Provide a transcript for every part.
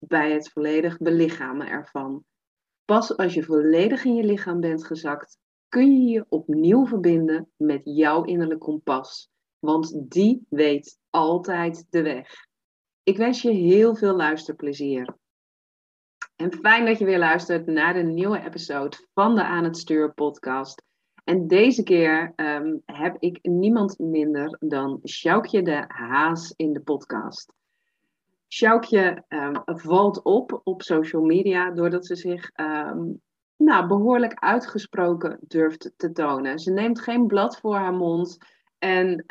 bij het volledig belichamen ervan. Pas als je volledig in je lichaam bent gezakt, kun je je opnieuw verbinden met jouw innerlijk kompas, want die weet altijd de weg. Ik wens je heel veel luisterplezier. En fijn dat je weer luistert naar de nieuwe episode van de Aan het Stuur podcast. En deze keer ehm, heb ik niemand minder dan Sjoukje de Haas in de podcast. Sjoukje um, valt op op social media doordat ze zich ehm, nou, behoorlijk uitgesproken durft te tonen. Ze neemt geen blad voor haar mond en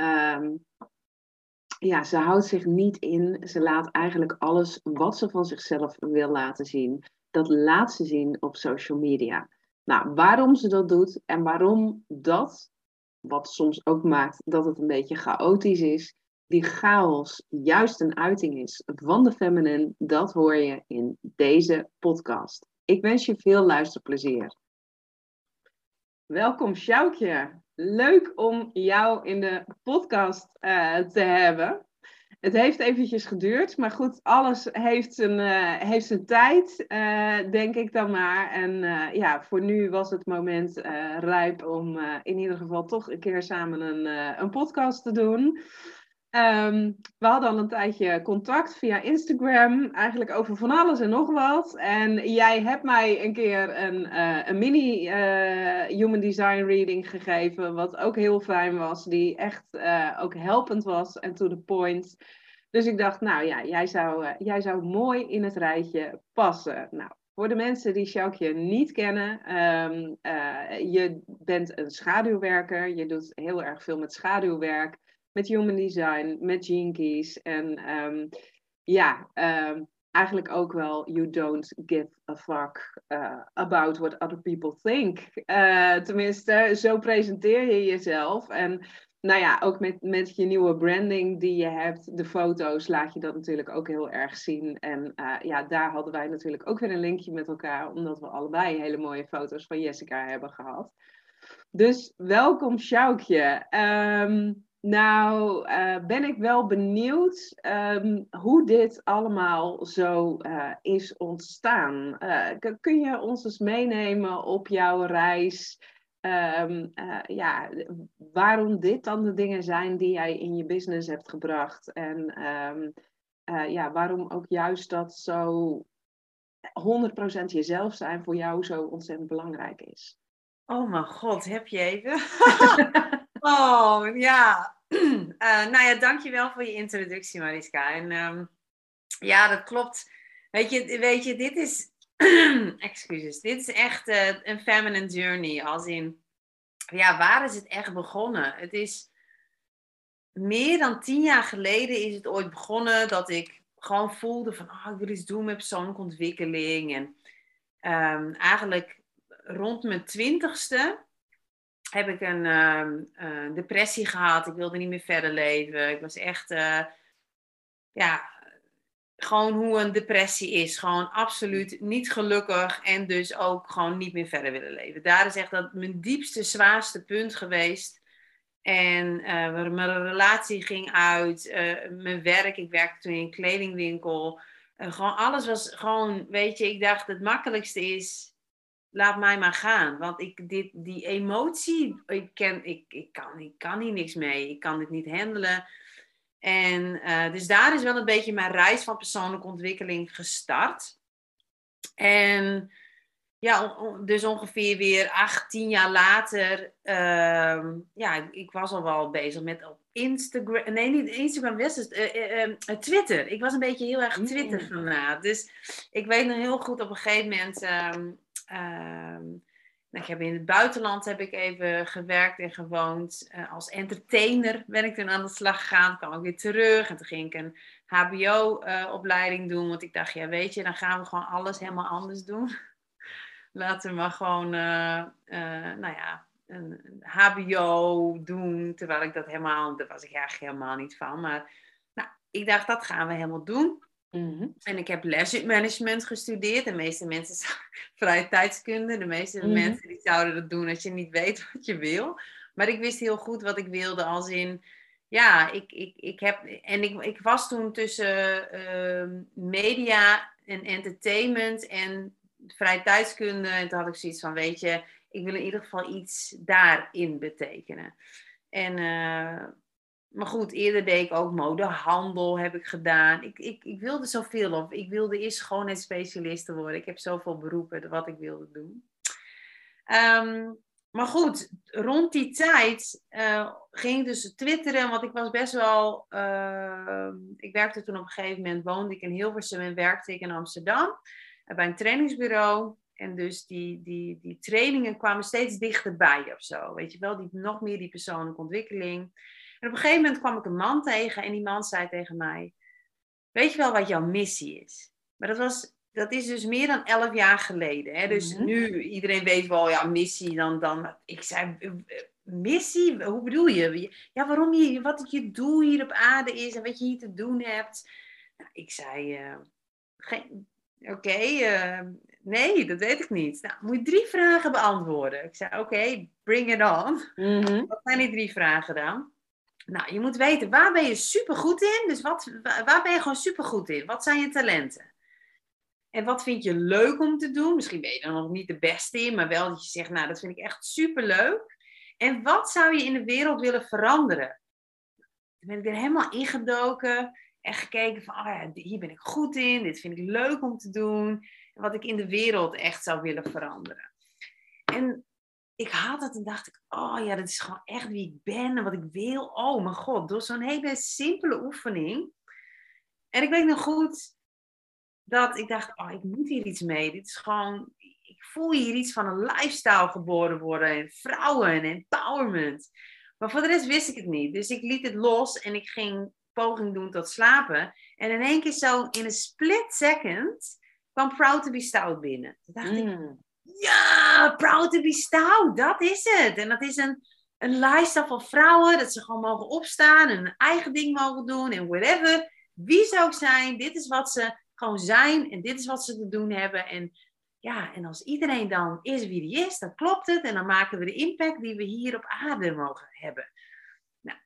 ja, ze houdt zich niet in. Ze laat eigenlijk alles wat ze van zichzelf wil laten zien. Dat laat ze zien op social media. Nou, waarom ze dat doet en waarom dat, wat soms ook maakt dat het een beetje chaotisch is, die chaos juist een uiting is van de feminine, dat hoor je in deze podcast. Ik wens je veel luisterplezier. Welkom Sjoukje. Leuk om jou in de podcast uh, te hebben. Het heeft eventjes geduurd, maar goed, alles heeft zijn, uh, heeft zijn tijd, uh, denk ik dan maar. En ja, voor nu was het moment rijp om in ieder geval toch een keer samen een, een podcast te doen. Um, we hadden al een tijdje contact via Instagram, eigenlijk over van alles en nog wat. En jij hebt mij een keer een, uh, een mini uh, Human Design reading gegeven, wat ook heel fijn was, die echt uh, ook helpend was en to the point. Dus ik dacht, nou ja, jij zou, jij zou mooi in het rijtje passen. Nou, voor de mensen die Sjoukje niet kennen, um, je bent een schaduwwerker, je doet heel erg veel met schaduwwerk met human design, met keys. En um, ja, um, eigenlijk ook wel you don't give a fuck uh, about what other people think. Uh, tenminste, zo presenteer je jezelf. En nou ja, ook met, met je nieuwe branding die je hebt, de foto's, laat je dat natuurlijk ook heel erg zien. En uh, ja, daar hadden wij natuurlijk ook weer een linkje met elkaar, omdat we allebei hele mooie foto's van Jessica hebben gehad. Dus welkom Sjoukje. Um, nou, uh, ben ik wel benieuwd um, hoe dit allemaal zo uh, is ontstaan. Uh, kun je ons eens meenemen op jouw reis? Um, ja, waarom dit dan de dingen zijn die jij in je business hebt gebracht? En um, ja, waarom ook juist dat zo 100% jezelf zijn voor jou zo ontzettend belangrijk is? Oh mijn god, heb je even? Oh, ja. Uh, nou ja, dankjewel voor je introductie, Mariska. En um, ja, dat klopt. Weet je, weet je dit is... excuses. Dit is echt uh, een feminine journey. Als in... Ja, waar is het echt begonnen? Het is... Meer dan tien jaar geleden is het ooit begonnen dat ik gewoon voelde van... Oh, ik wil iets doen met persoonlijke ontwikkeling. En um, eigenlijk rond mijn twintigste heb ik een uh, depressie gehad. Ik wilde niet meer verder leven. Ik was echt, uh, ja, gewoon hoe een depressie is. Gewoon absoluut niet gelukkig en dus ook gewoon niet meer verder willen leven. Daar is echt dat mijn diepste, zwaarste punt geweest. En uh, mijn relatie ging uit, mijn werk. Ik werkte toen in een kledingwinkel. gewoon alles was gewoon, weet je, ik dacht het makkelijkste is laat mij maar gaan. Want ik, dit, die emotie, ik, ken, ik, ik, kan, ik kan hier niks mee. Ik kan dit niet handelen. En uh, dus daar is wel een beetje mijn reis van persoonlijke ontwikkeling gestart. En ja, dus ongeveer weer acht, tien jaar later, uh, ja, ik was al wel bezig met op Instagram, nee, niet Instagram, het, uh, uh, Twitter. Ik was een beetje heel erg Twitter fanaat. Dus ik weet nog heel goed op een gegeven moment, ehm, Um, nou, ik heb in het buitenland heb ik even gewerkt en gewoond. Uh, als entertainer ben ik toen aan de slag gegaan. Kwam ik weer terug. En toen ging ik een HBO-opleiding doen. Want ik dacht, ja, weet je, dan gaan we gewoon alles helemaal anders doen. Laten we maar gewoon, nou ja, een HBO doen. Terwijl ik dat helemaal, daar was ik eigenlijk helemaal niet van. Maar nou, ik dacht, dat gaan we helemaal doen. Mhm. En ik heb management gestudeerd. De meeste mensen vrije tijdskunde. De meeste mhm. mensen die zouden dat doen als je niet weet wat je wil. Maar ik wist heel goed wat ik wilde. Als in, ja, ik, ik, ik heb. En ik, ik was toen tussen ehm, media en entertainment en vrije tijdskunde. En toen had ik zoiets van: weet je, ik wil in ieder geval iets daarin betekenen. En, uh, maar goed, eerder deed ik ook modehandel, heb ik gedaan. Ik, ik, ik wilde zoveel, of ik wilde eerst schoonheidsspecialiste worden. Ik heb zoveel beroepen wat ik wilde doen. Um, maar goed, rond die tijd uh, ging ik dus twitteren, want ik was best wel... Uh, ik werkte toen op een gegeven moment, woonde ik in Hilversum en werkte ik in Amsterdam. bij een trainingsbureau. En dus die, die, die trainingen kwamen steeds dichterbij of zo. Weet je wel, die, nog meer die persoonlijke ontwikkeling. En op een gegeven moment kwam ik een man tegen en die man zei tegen mij: Weet je wel wat jouw missie is? Maar dat, was, dat is dus meer dan elf jaar geleden. Hè? Dus mhm. nu, iedereen weet wel, ja, missie. Dan, dan, ik zei: eh, eh, Missie? Hoe bedoel je? Ja, waarom je, wat je doel hier op aarde is en wat je hier te doen hebt. Nou, ik zei: uh, Oké, nee, dat weet ik niet. Nou, moet je drie vragen beantwoorden. Ik zei, oké, bring it on. Mhm. Wat zijn die drie vragen dan? Nou, je moet weten, waar ben je supergoed in? Dus wat, waar ben je gewoon supergoed in? Wat zijn je talenten? En wat vind je leuk om te doen? Misschien ben je er nog niet de beste in, maar wel dat je zegt, nou, dat vind ik echt superleuk. En wat zou je in de wereld willen veranderen? Toen ben ik er helemaal ingedoken en gekeken van, oh ja, hier ben ik goed in, dit vind ik leuk om te doen wat ik in de wereld echt zou willen veranderen. En ik had het en dacht ik, oh ja, dat is gewoon echt wie ik ben en wat ik wil. Oh mijn god, door zo'n hele simpele oefening. En ik weet nog goed dat ik dacht, oh, ik moet hier iets mee. Dit is gewoon, ik voel hier iets van een lifestyle geboren worden. En vrouwen en empowerment. Maar voor de rest wist ik het niet. Dus ik liet het los en ik ging poging doen tot slapen. En in één keer zo in een split second kwam Proud to be Stout binnen. Toen dacht ik, mm. Ja, Proud to be Stout, dat is het. En dat is een, een lifestyle van vrouwen, dat ze gewoon mogen opstaan en hun eigen ding mogen doen en whatever. Wie ze ook zijn, dit is wat ze gewoon zijn en dit is wat ze te doen hebben. En ja, en als iedereen dan is wie die is, dan klopt het. En dan maken we de impact die we hier op aarde mogen hebben. Nou,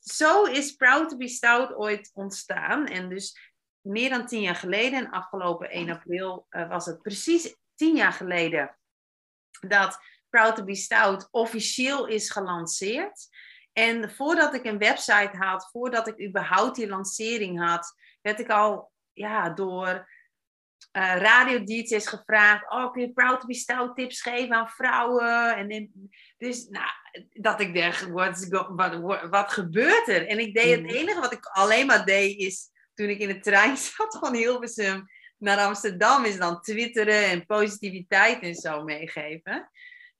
zo is Proud to be Stout ooit ontstaan. En dus meer dan tien jaar geleden, en afgelopen 1 april uh, was het precies tien jaar geleden, dat Proud to be Stout officieel is gelanceerd. En voordat ik een website had, voordat ik überhaupt die lancering had, werd ik al ja, door uh, radio DJ's gevraagd: Oh, kun je Proud to be Stout tips geven aan vrouwen? En, en dus nou, dat ik dacht: wat, wat, wat gebeurt er? En ik deed het mm. enige wat ik alleen maar deed, is toen ik in de trein zat van Hilversum naar Amsterdam, is dan twitteren en positiviteit en zo meegeven.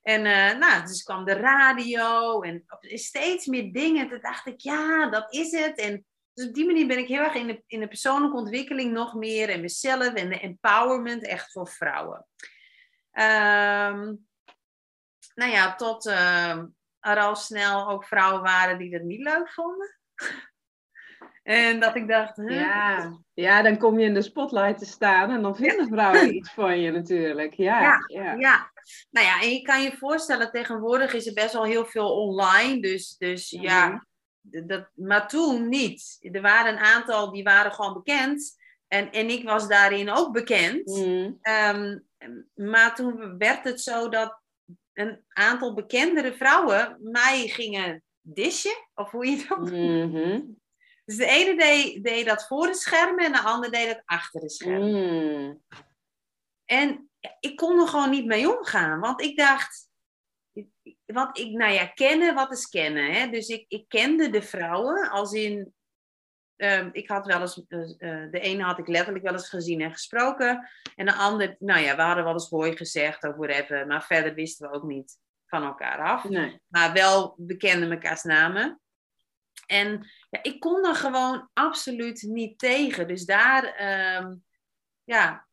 En uh, nou, dus kwam de radio en steeds meer dingen. Toen dacht ik, ja, dat is het. En dus op die manier ben ik heel erg in de, in de persoonlijke ontwikkeling nog meer. En mezelf en de empowerment echt voor vrouwen. Um, nou ja, tot uh, er al snel ook vrouwen waren die dat niet leuk vonden. En dat ik dacht, ja. ja, dan kom je in de spotlight te staan en dan vinden vrouwen iets van je natuurlijk. Ja, ja, ja, ja. Nou ja, en je kan je voorstellen, tegenwoordig is er best wel heel veel online. Dus, dus ja, mhm. dat, maar toen niet. Er waren een aantal die waren gewoon bekend. En, en ik was daarin ook bekend. Mhm. Ehm, maar toen werd het zo dat een aantal bekendere vrouwen mij gingen dishen. Of hoe je dat mm dus de ene deed, deed dat voor de schermen en de andere deed dat achter de schermen. Mm. En ik kon er gewoon niet mee omgaan, want ik dacht, wat ik, nou ja, kennen, wat is kennen? Hè? Dus ik, ik kende de vrouwen, als in, um, ik had wel eens, uh, de ene had ik letterlijk wel eens gezien en gesproken, en de andere, nou ja, we hadden wel eens hooi gezegd of whatever, maar verder wisten we ook niet van elkaar af. Nee. Maar wel bekenden mekaars namen. En ja, ik kon er gewoon absoluut niet tegen. Dus daar, ehm, ja,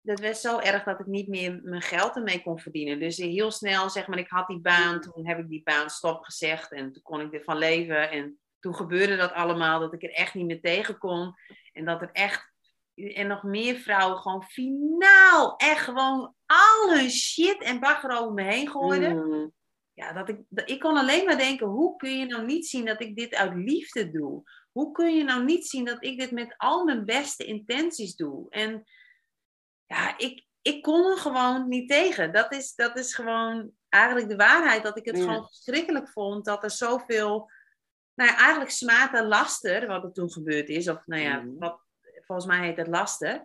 dat werd zo erg dat ik niet meer mijn geld ermee kon verdienen. Dus heel snel, zeg maar, ik had die baan, toen heb ik die baan stopgezegd en toen kon ik ervan leven. En toen gebeurde dat allemaal, dat ik er echt niet meer tegen kon. En dat er echt, en nog meer vrouwen gewoon finaal echt gewoon al hun shit en bagger over me heen gooiden. Mm. Ja, dat ik, dat, ik kon alleen maar denken, hoe kun je nou niet zien dat ik dit uit liefde doe? Hoe kun je nou niet zien dat ik dit met al mijn beste intenties doe? En ja, ik, ik kon er gewoon niet tegen. Dat is, dat is gewoon eigenlijk de waarheid. Dat ik het Ja. gewoon verschrikkelijk vond dat er zoveel, nou ja, eigenlijk smaad en laster, wat er toen gebeurd is, of nou ja, Mhm. wat, volgens mij heet het laster.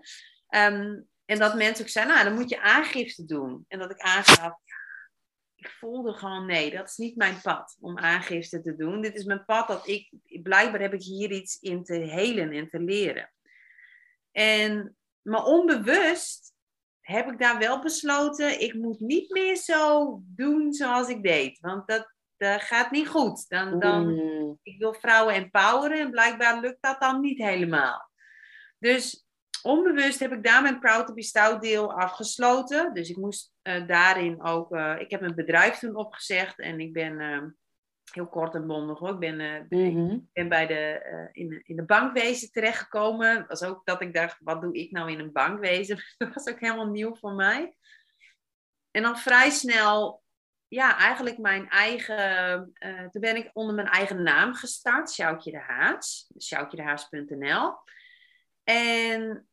Ehm, en dat mensen ook zeiden, nou, dan moet je aangifte doen. En dat ik aangaf, ik voelde gewoon, nee, dat is niet mijn pad om aangifte te doen. Dit is mijn pad dat ik, blijkbaar heb ik hier iets in te helen en te leren. En, maar onbewust heb ik daar wel besloten, ik moet niet meer zo doen zoals ik deed. Want dat, dat gaat niet goed. Dan, dan, Mm. ik wil vrouwen empoweren en blijkbaar lukt dat dan niet helemaal. Dus onbewust heb ik daar mijn Proud to be Stout deel afgesloten. Dus ik moest eh, daarin ook, eh, ik heb mijn bedrijf toen opgezegd en ik ben eh, heel kort en bondig hoor. Ik ben, eh, Mhm. ben bij de, in, in de bankwezen terechtgekomen. Dat was ook dat ik dacht, wat doe ik nou in een bankwezen? Dat was ook helemaal nieuw voor mij. En dan vrij snel, ja, eigenlijk mijn eigen... toen ben ik onder mijn eigen naam gestart, Sjoukje de Haas. Sjoukjedehaas.nl. En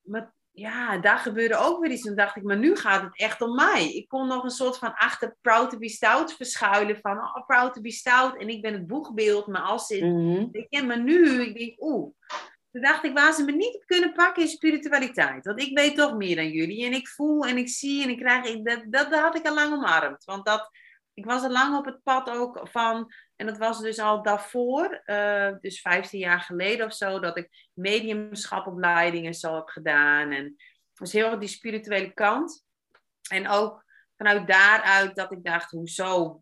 maar, ja, daar gebeurde ook weer iets. Toen dacht ik, maar nu gaat het echt om mij. Ik kon nog een soort van achter Proud to be Stout verschuilen. Van, oh, Proud to be Stout. En ik ben het boegbeeld, maar als dit... Mhm. Weet je, maar nu, ik denk, oeh. Toen dacht ik, waar ze me niet op kunnen pakken is spiritualiteit. Want ik weet toch meer dan jullie. En ik voel en ik zie en ik krijg... ik- Dat, dat, dat had ik al lang omarmd. Want dat, ik was al lang op het pad ook van... En dat was dus al daarvoor, eh, dus 15 jaar geleden of zo... dat ik mediumschapopleidingen zo heb gedaan. En dus heel erg die spirituele kant. En ook vanuit daaruit dat ik dacht, hoezo?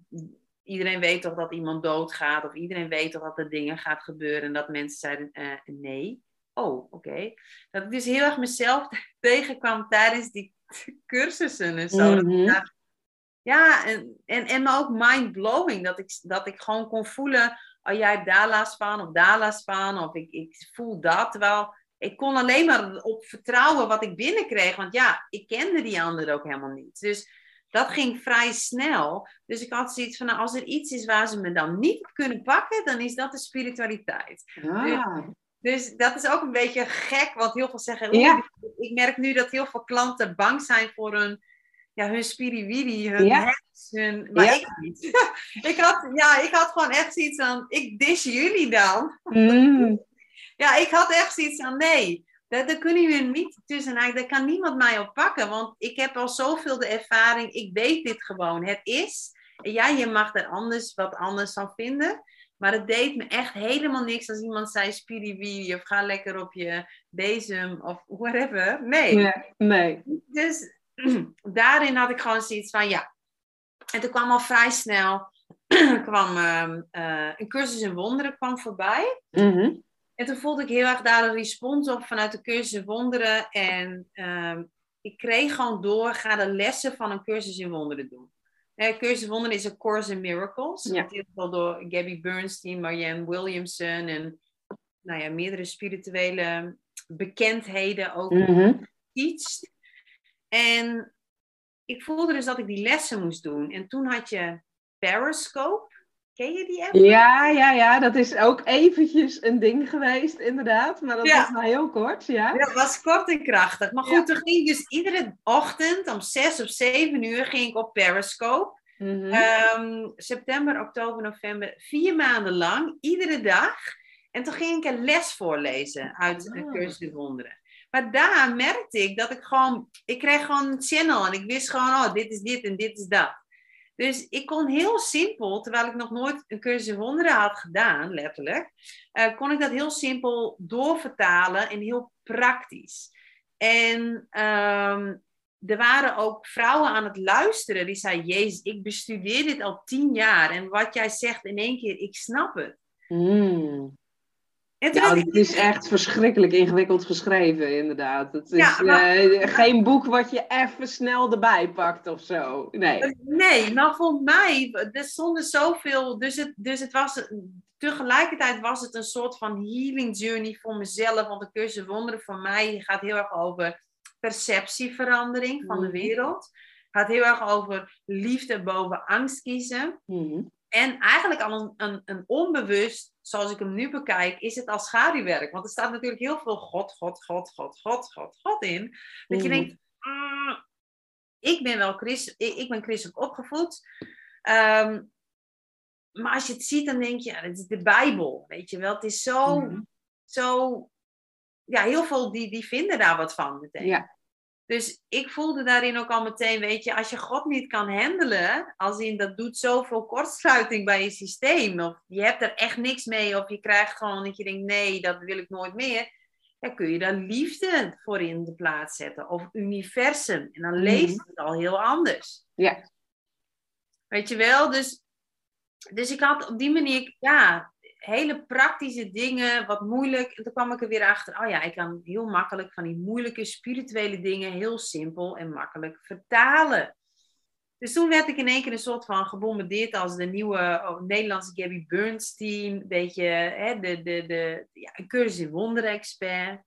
Iedereen weet toch dat iemand doodgaat, of iedereen weet toch dat er dingen gaat gebeuren. En dat mensen zeiden, eh, nee. Oh, oké. Dat ik dus heel erg mezelf tegenkwam tijdens die cursussen en zo. Dat ik Mhm. dacht, ja, en, en, en maar ook mind-blowing. Dat ik, dat ik gewoon kon voelen, oh jij hebt daar last van, of daar last van, of ik, ik voel dat. Terwijl ik kon alleen maar op vertrouwen wat ik binnenkreeg. Want ja, ik kende die ander ook helemaal niet. Dus dat ging vrij snel. Dus ik had zoiets van, nou, als er iets is waar ze me dan niet op kunnen pakken, dan is dat de spiritualiteit. Ah. Dus dat is ook een beetje gek, want heel veel zeggen, Ja. ik merk nu dat heel veel klanten bang zijn voor hun, ja, hun spiriwiri, hun Ja. hun... Maar Ja. ik niet. ik, had, ja, ik had gewoon echt zoiets van, ik dis jullie dan. Mm. Ja, ik had echt zoiets van, nee, daar, daar kunnen jullie niet tussen. Daar kan niemand mij op pakken, want ik heb al zoveel de ervaring, ik weet dit gewoon. Het is, en ja, je mag er anders wat anders van vinden. Maar het deed me echt helemaal niks als iemand zei spiriwiri of ga lekker op je bezem of whatever. Nee. Ja, nee. Dus daarin had ik gewoon zoiets van ja. En toen kwam al vrij snel kwam, ehm, eh, een cursus in wonderen kwam voorbij. Mhm. En toen voelde ik heel erg daar een respons op vanuit de cursus in wonderen. En ehm, ik kreeg gewoon door, ga de lessen van een cursus in wonderen doen. Eh, cursus in wonderen is een Course in Miracles. Ja. Dat is wel door Gabby Bernstein, Marianne Williamson en nou ja, meerdere spirituele bekendheden ook Mhm. teacht. En ik voelde dus dat ik die lessen moest doen. En toen had je Periscope. Ken je die app? Ja, ja, ja, dat is ook eventjes een ding geweest, inderdaad. Maar dat Ja. was maar heel kort, ja. Dat was kort en krachtig. Maar goed, Ja. toen ging ik dus iedere ochtend om zes of zeven uur ging ik op Periscope. Mhm. Ehm, september, oktober, november, vier maanden lang, iedere dag. En toen ging ik een les voorlezen uit een Ah. cursus wonderen. Maar daar merkte ik dat ik gewoon, ik kreeg gewoon een channel en ik wist gewoon, oh, dit is dit en dit is dat. Dus ik kon heel simpel, terwijl ik nog nooit een cursus wonderen had gedaan, letterlijk, eh, kon ik dat heel simpel doorvertalen en heel praktisch. En ehm, er waren ook vrouwen aan het luisteren die zeiden, Jezus, ik bestudeer dit al tien jaar en wat jij zegt in één keer, ik snap het. Mm. Ja, het is echt verschrikkelijk ingewikkeld geschreven, inderdaad. Het is eh, geen boek wat je even snel erbij pakt of zo. Nee, nee maar voor mij, er stonden zoveel. Dus het, dus het was. Tegelijkertijd was het een soort van healing journey voor mezelf. Want de cursus Wonderen voor mij gaat heel erg over perceptieverandering van de mhm. wereld. Het gaat heel erg over liefde boven angst kiezen. Mm en eigenlijk al een, een, een, onbewust, zoals ik hem nu bekijk, is het als schaduwwerk. Want er staat natuurlijk heel veel God, God, God, God, God, God, God in. Dat je mm. denkt, ah, ik ben wel christ, ik, ik ben christelijk opgevoed. Ehm, maar als je het ziet, dan denk je, ja, het is de Bijbel, weet je wel. Het is zo, mm. zo ja, heel veel die, die vinden daar wat van meteen. Ja. Dus ik voelde daarin ook al meteen, weet je, als je God niet kan handelen, als in dat doet zoveel kortsluiting bij je systeem, of je hebt er echt niks mee, of je krijgt gewoon dat je denkt, nee, dat wil ik nooit meer, dan kun je daar liefde voor in de plaats zetten, of universum. En dan mhm. leest het al heel anders. Ja. Weet je wel, dus, dus ik had op die manier, ja, hele praktische dingen, wat moeilijk. En toen kwam ik er weer achter, oh ja, ik kan heel makkelijk van die moeilijke spirituele dingen heel simpel en makkelijk vertalen. Dus toen werd ik in één keer een soort van gebombardeerd als de nieuwe oh, Nederlandse Gabby Bernstein. Een beetje hè, de, de, de, ja, een cursus in wonderexpert.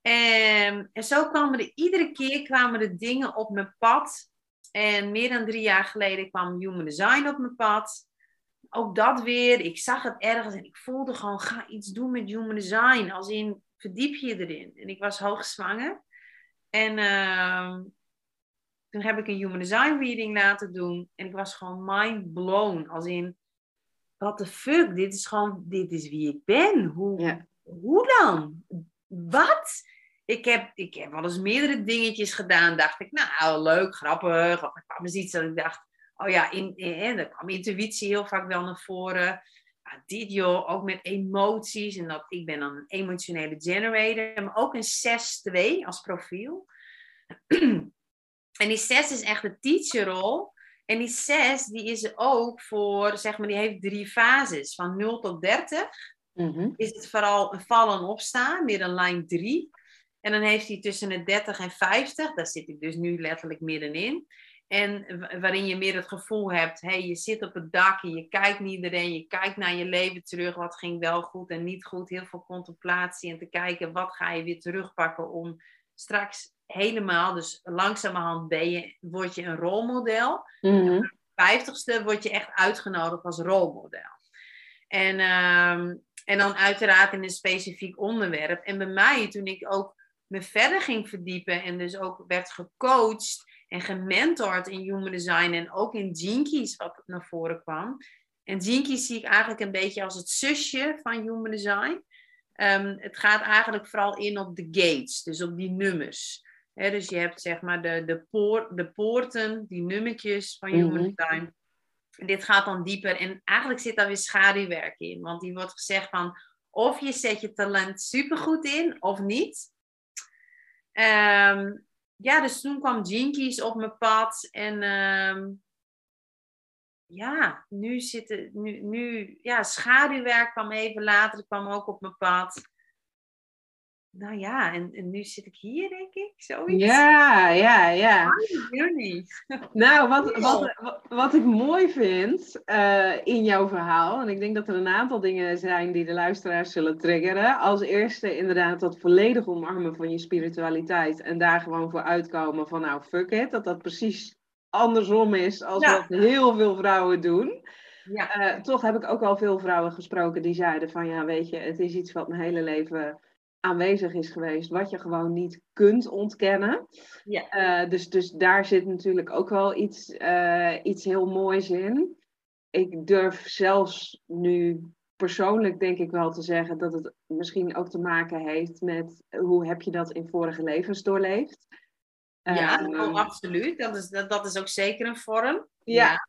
En, en zo kwamen er iedere keer kwamen er dingen op mijn pad. En meer dan drie jaar geleden kwam Human Design op mijn pad ook dat weer, ik zag het ergens en ik voelde gewoon, ga iets doen met human design. Als in, verdiep je erin. En ik was hoogzwanger. En uh, toen heb ik een human design reading laten doen. En ik was gewoon mind blown. Als in, what the fuck, dit is gewoon, dit is wie ik ben. Hoe, hoe dan? Wat? Ik heb, ik heb wel eens meerdere dingetjes gedaan. Dacht ik, nou, leuk, grappig. Of ik kwam eens iets dat ik dacht, oh ja, in, in, dan kwam intuïtie heel vaak wel naar voren. Ja, dit joh, ook met emoties. En dat, ik ben dan een emotionele generator, maar ook een 6-2 als profiel. en die 6 is echt de teacherrol. En die 6, die is er ook voor, zeg maar, die heeft drie fases. Van 0 tot 30 mhm. is het vooral een vallen en opstaan, meer een lijn 3. En dan heeft hij tussen de 30 en 50, daar zit ik dus nu letterlijk middenin. En waarin je meer het gevoel hebt, hey, je zit op het dak en je kijkt naar iedereen, je kijkt naar je leven terug, wat ging wel goed en niet goed, heel veel contemplatie en te kijken wat ga je weer terugpakken om straks helemaal, dus langzamerhand ben je, word je een rolmodel. Mm Vijftigste word je echt uitgenodigd als rolmodel. En, ehm, en dan uiteraard in een specifiek onderwerp. En bij mij, toen ik ook me verder ging verdiepen en dus ook werd gecoacht en gementord in human design en ook in Jinkies wat naar voren kwam. En Jinkies zie ik eigenlijk een beetje als het zusje van human design. Um, het gaat eigenlijk vooral in op de gates, dus op die nummers. dus je hebt zeg maar de, de, poort, de poorten, die nummertjes van human mhm. design. Dit gaat dan dieper en eigenlijk zit daar weer schaduwwerk in. Want die wordt gezegd van of je zet je talent supergoed in of niet. Um, ja, dus toen kwam Jinkies op mijn pad. En uh, ja, nu zitten, nu, nu, ja, schaduwwerk kwam even later, kwam ook op mijn pad. Nou ja, en, en nu zit ik hier, denk ik. Zoiets. Ja, ja, ja. Nou, wat, wat, wat, ik mooi vind uh, in jouw verhaal, en ik denk dat er een aantal dingen zijn die de luisteraars zullen triggeren. Als eerste inderdaad dat volledig omarmen van je spiritualiteit en daar gewoon voor uitkomen van nou, fuck it. Dat dat precies andersom is als wat heel veel vrouwen doen. Ja. Uh, toch heb ik ook al veel vrouwen gesproken die zeiden van ja, weet je, het is iets wat mijn hele leven aanwezig is geweest, wat je gewoon niet kunt ontkennen. Ja. Uh, dus, dus daar zit natuurlijk ook wel iets, uh, iets heel moois in. Ik durf zelfs nu persoonlijk denk ik wel te zeggen dat het misschien ook te maken heeft met hoe heb je dat in vorige levens doorleefd. Ja, uh, oh, absoluut. Dat is, dat, dat is ook zeker een vorm. ja. Ja,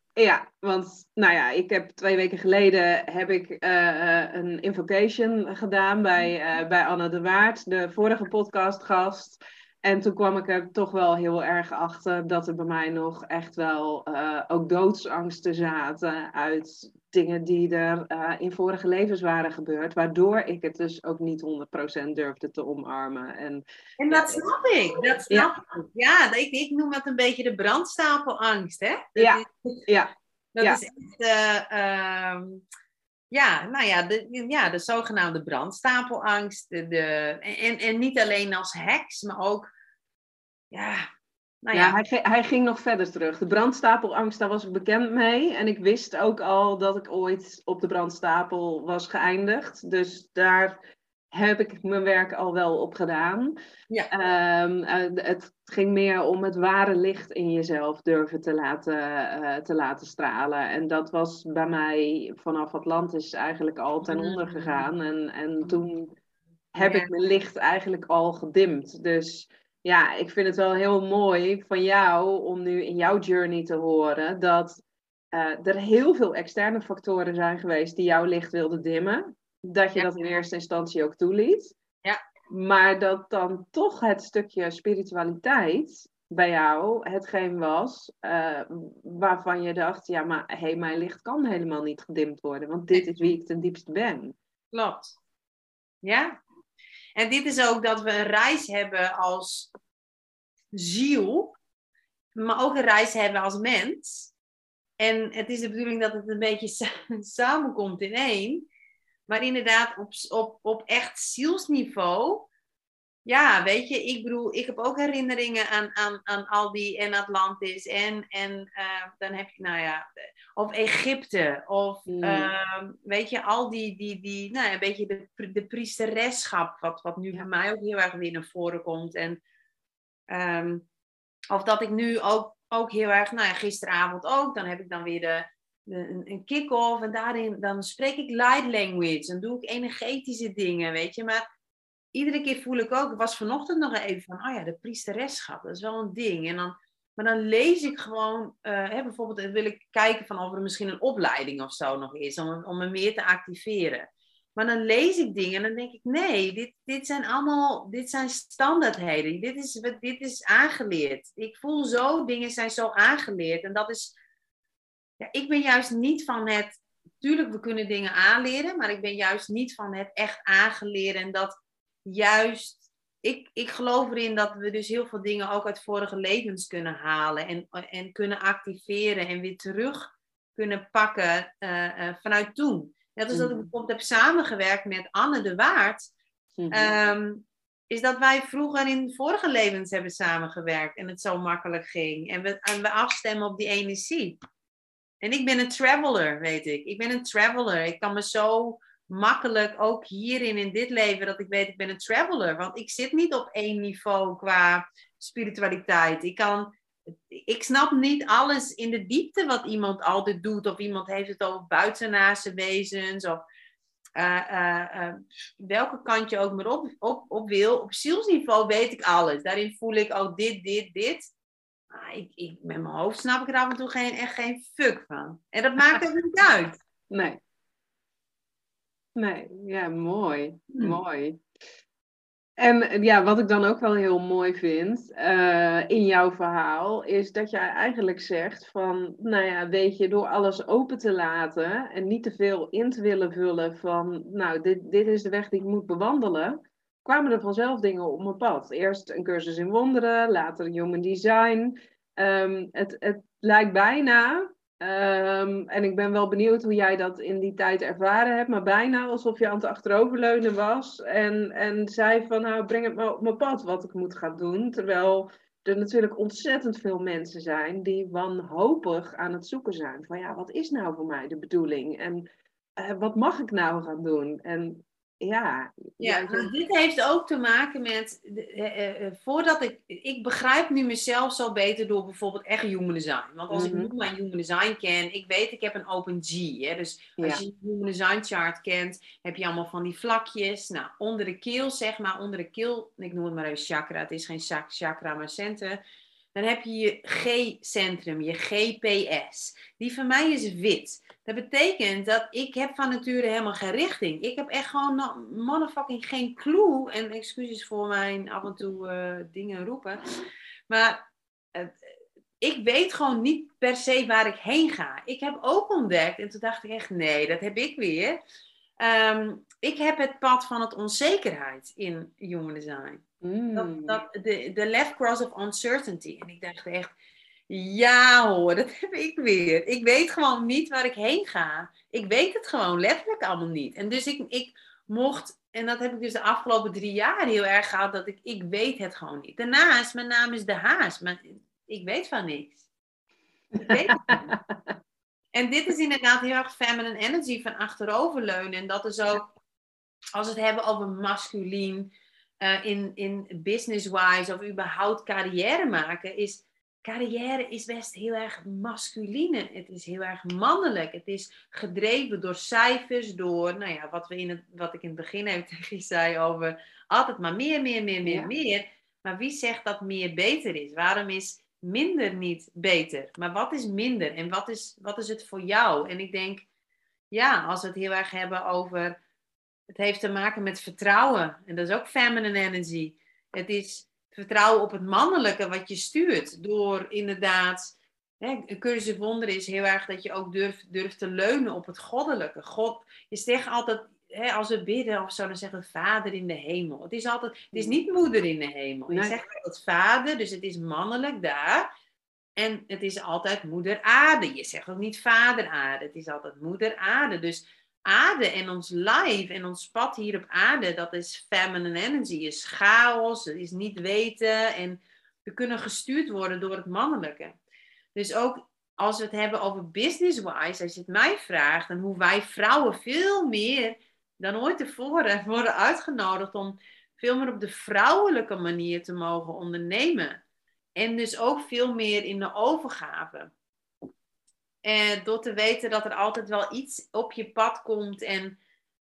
want nou ja, ik heb twee weken geleden heb ik uh, een invocation gedaan bij, uh, bij Anne de Waard, de vorige podcastgast. En toen kwam ik er toch wel heel erg achter dat er bij mij nog echt wel uh, ook doodsangsten zaten uit dingen die er uh, in vorige levens waren gebeurd, waardoor ik het dus ook niet 100% durfde te omarmen. En, en dat snap ik, dat snap ja. ik. Ja, ik, ik noem dat een beetje de brandstapelangst, hè? Dat ja, is, ja. Dat ja. is echt, uh, ja, nou ja, de, ja, de zogenaamde brandstapelangst. De, de, en, en niet alleen als heks, maar ook, ja, nou ja. ja hij, hij, ging nog verder terug. De brandstapelangst, daar was ik bekend mee. En ik wist ook al dat ik ooit op de brandstapel was geëindigd. Dus daar heb ik mijn werk al wel op gedaan. Ja. Um, het ging meer om het ware licht in jezelf durven te laten, uh, te laten stralen. En dat was bij mij vanaf Atlantis eigenlijk al ten Mm. onder gegaan. En, en toen heb ik mijn licht eigenlijk al gedimd. Dus ja, ik vind het wel heel mooi van jou om nu in jouw journey te horen dat uh, er heel veel externe factoren zijn geweest die jouw licht wilden dimmen. Dat je Ja. dat in eerste instantie ook toeliet. Ja. Maar dat dan toch het stukje spiritualiteit bij jou hetgeen was uh, waarvan je dacht, ja, maar hé, hey, mijn licht kan helemaal niet gedimd worden, want dit is wie ik ten diepste ben. Klopt. Ja. En dit is ook dat we een reis hebben als ziel, maar ook een reis hebben als mens. En het is de bedoeling dat het een beetje sa- samenkomt in één. Maar inderdaad, op, op, op echt zielsniveau. Ja, weet je, ik bedoel, ik heb ook herinneringen aan, aan, aan al die en Atlantis en, en uh, dan heb je, nou ja, of Egypte, of Mm. uh, weet je, al die, die, die nou ja, een beetje de, de priesteresschap, wat, wat nu Ja. bij mij ook heel erg weer naar voren komt. En, um, of dat ik nu ook, ook heel erg, nou ja, gisteravond ook, dan heb ik dan weer de, de, een, een kick-off en daarin, dan spreek ik light language, dan doe ik energetische dingen, weet je, maar iedere keer voel ik ook, ik was vanochtend nog even van, oh ja, de priesteresschap, dat is wel een ding. En dan, maar dan lees ik gewoon, uh, hè, bijvoorbeeld wil ik kijken van of er misschien een opleiding of zo nog is, om, om me meer te activeren. Maar dan lees ik dingen en dan denk ik, nee, dit, dit zijn allemaal, dit zijn standaardheden. Dit is, dit is aangeleerd. Ik voel zo, dingen zijn zo aangeleerd. En dat is, ja, ik ben juist niet van het, tuurlijk we kunnen dingen aanleren, maar ik ben juist niet van het echt aangeleren en dat juist, ik, ik geloof erin dat we dus heel veel dingen ook uit vorige levens kunnen halen en, en kunnen activeren en weer terug kunnen pakken uh, uh, vanuit toen. Net als dat ik bijvoorbeeld heb samengewerkt met Anne de Waard, mm-hmm. um, is dat wij vroeger in vorige levens hebben samengewerkt en het zo makkelijk ging en we, en we afstemmen op die energie. En ik ben een traveler, weet ik. Ik ben een traveler. Ik kan me zo makkelijk ook hierin in dit leven dat ik weet ik ben een traveler. Want ik zit niet op één niveau qua spiritualiteit. Ik kan, ik snap niet alles in de diepte wat iemand altijd doet. Of iemand heeft het over buitenaardse wezens. Of uh, uh, uh, welke kant je ook maar op, op, op wil. Op zielsniveau weet ik alles. Daarin voel ik ook dit, dit, dit. Maar ik, ik, met mijn hoofd snap ik er af en toe geen, echt geen fuck van. En dat maakt ook niet uit. Nee. Nee, ja, mooi. Hmm. Mooi. En ja, wat ik dan ook wel heel mooi vind uh, in jouw verhaal, is dat jij eigenlijk zegt van, nou ja, weet je, door alles open te laten en niet te veel in te willen vullen van, nou, dit, dit is de weg die ik moet bewandelen, kwamen er vanzelf dingen op mijn pad. Eerst een cursus in wonderen, later human design. Um, het, het lijkt bijna Um, en ik ben wel benieuwd hoe jij dat in die tijd ervaren hebt, maar bijna alsof je aan het achteroverleunen was en, en zei van nou breng het maar op mijn pad wat ik moet gaan doen. Terwijl er natuurlijk ontzettend veel mensen zijn die wanhopig aan het zoeken zijn van ja, wat is nou voor mij de bedoeling en uh, wat mag ik nou gaan doen? En ja. Ja, dit heeft ook te maken met, uh, uh, voordat ik, ik begrijp nu mezelf zo beter door bijvoorbeeld echt human design. Want als mm-hmm. ik nu mijn human design ken, ik weet, ik heb een open G. Hè? Dus als ja. je een human design chart kent, heb je allemaal van die vlakjes. Nou, onder de keel, zeg maar, onder de keel, ik noem het maar even chakra, het is geen chakra, maar centen. Dan heb je je G-centrum, je GPS. Die van mij is wit. Dat betekent dat ik heb van nature helemaal geen richting. Ik heb echt gewoon motherfucking geen clue. En excuses voor mijn af en toe uh, dingen roepen. Maar uh, ik weet gewoon niet per se waar ik heen ga. Ik heb ook ontdekt, en toen dacht ik echt, nee, dat heb ik weer. Um, ik heb het pad van het onzekerheid in human design. Mm. Dat, dat, de, de left cross of uncertainty. En ik dacht echt, ja hoor, dat heb ik weer. Ik weet gewoon niet waar ik heen ga. Ik weet het gewoon letterlijk allemaal niet. En dus ik, ik mocht, en dat heb ik dus de afgelopen drie jaar heel erg gehad, dat ik, ik weet het gewoon niet. Daarnaast, mijn naam is De Haas, maar ik weet van niks. Ik weet het niet. En dit is inderdaad heel erg feminine energy van achteroverleunen. En dat is ook, als we het hebben over masculien, uh, in, in business-wise of überhaupt carrière maken, is carrière is best heel erg masculine. Het is heel erg mannelijk. Het is gedreven door cijfers, door nou ja, wat, we in het, wat ik in het begin even tegen je zei over altijd maar meer, meer, meer, meer, meer. Maar wie zegt dat meer beter is? Waarom is minder niet beter? Maar wat is minder en wat is, wat is het voor jou? En ik denk, ja, als we het heel erg hebben over. Het heeft te maken met vertrouwen. En dat is ook feminine energy. Het is vertrouwen op het mannelijke wat je stuurt. Door inderdaad. Hè, een cursus wonder is heel erg dat je ook durft, durft te leunen op het goddelijke. God, je zegt altijd, hè, als we bidden of zo, dan zeggen we vader in de hemel. Het is altijd, het is niet moeder in de hemel. Je zegt altijd vader, dus het is mannelijk daar. En het is altijd moeder aarde. Je zegt ook niet vader aarde, het is altijd moeder aarde. Dus aarde en ons life en ons pad hier op aarde, dat is feminine energy, is chaos, het is niet weten en we kunnen gestuurd worden door het mannelijke. Dus ook als we het hebben over business-wise, als je het mij vraagt, dan hoe wij vrouwen veel meer dan ooit tevoren worden uitgenodigd om veel meer op de vrouwelijke manier te mogen ondernemen. En dus ook veel meer in de overgave. En door te weten dat er altijd wel iets op je pad komt. En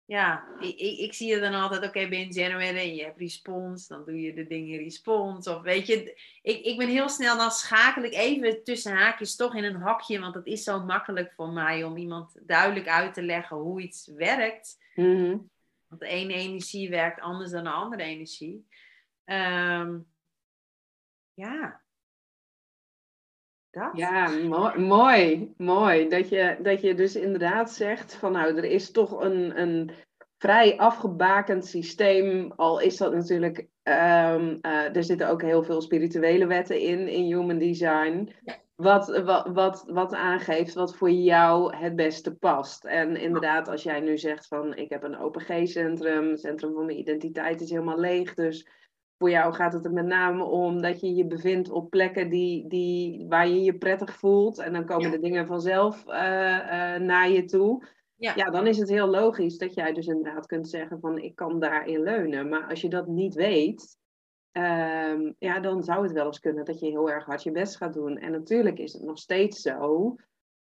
ja, ik, ik, ik zie het dan altijd, oké, okay, ben je generator en je hebt respons, dan doe je de dingen respons. Of weet je, ik, ik ben heel snel, dan schakel ik even tussen haakjes toch in een hakje, want het is zo makkelijk voor mij om iemand duidelijk uit te leggen hoe iets werkt. Mhm. Want de ene energie werkt anders dan de andere energie. Um, ja, ja, mooi, mooi. Dat je, dat je dus inderdaad zegt van nou, er is toch een, een vrij afgebakend systeem. Al is dat natuurlijk, um, uh, er zitten ook heel veel spirituele wetten in, in human design. Wat, wat, wat, wat aangeeft wat voor jou het beste past. En inderdaad, als jij nu zegt van ik heb een OPG-centrum, het centrum van mijn identiteit is helemaal leeg. Dus voor jou gaat het er met name om dat je je bevindt op plekken die, die, waar je je prettig voelt. En dan komen de dingen vanzelf uh, uh, naar je toe. Ja. ja, dan is het heel logisch dat jij dus inderdaad kunt zeggen van ik kan daarin leunen. Maar als je dat niet weet, um, ja, dan zou het wel eens kunnen dat je heel erg hard je best gaat doen. En natuurlijk is het nog steeds zo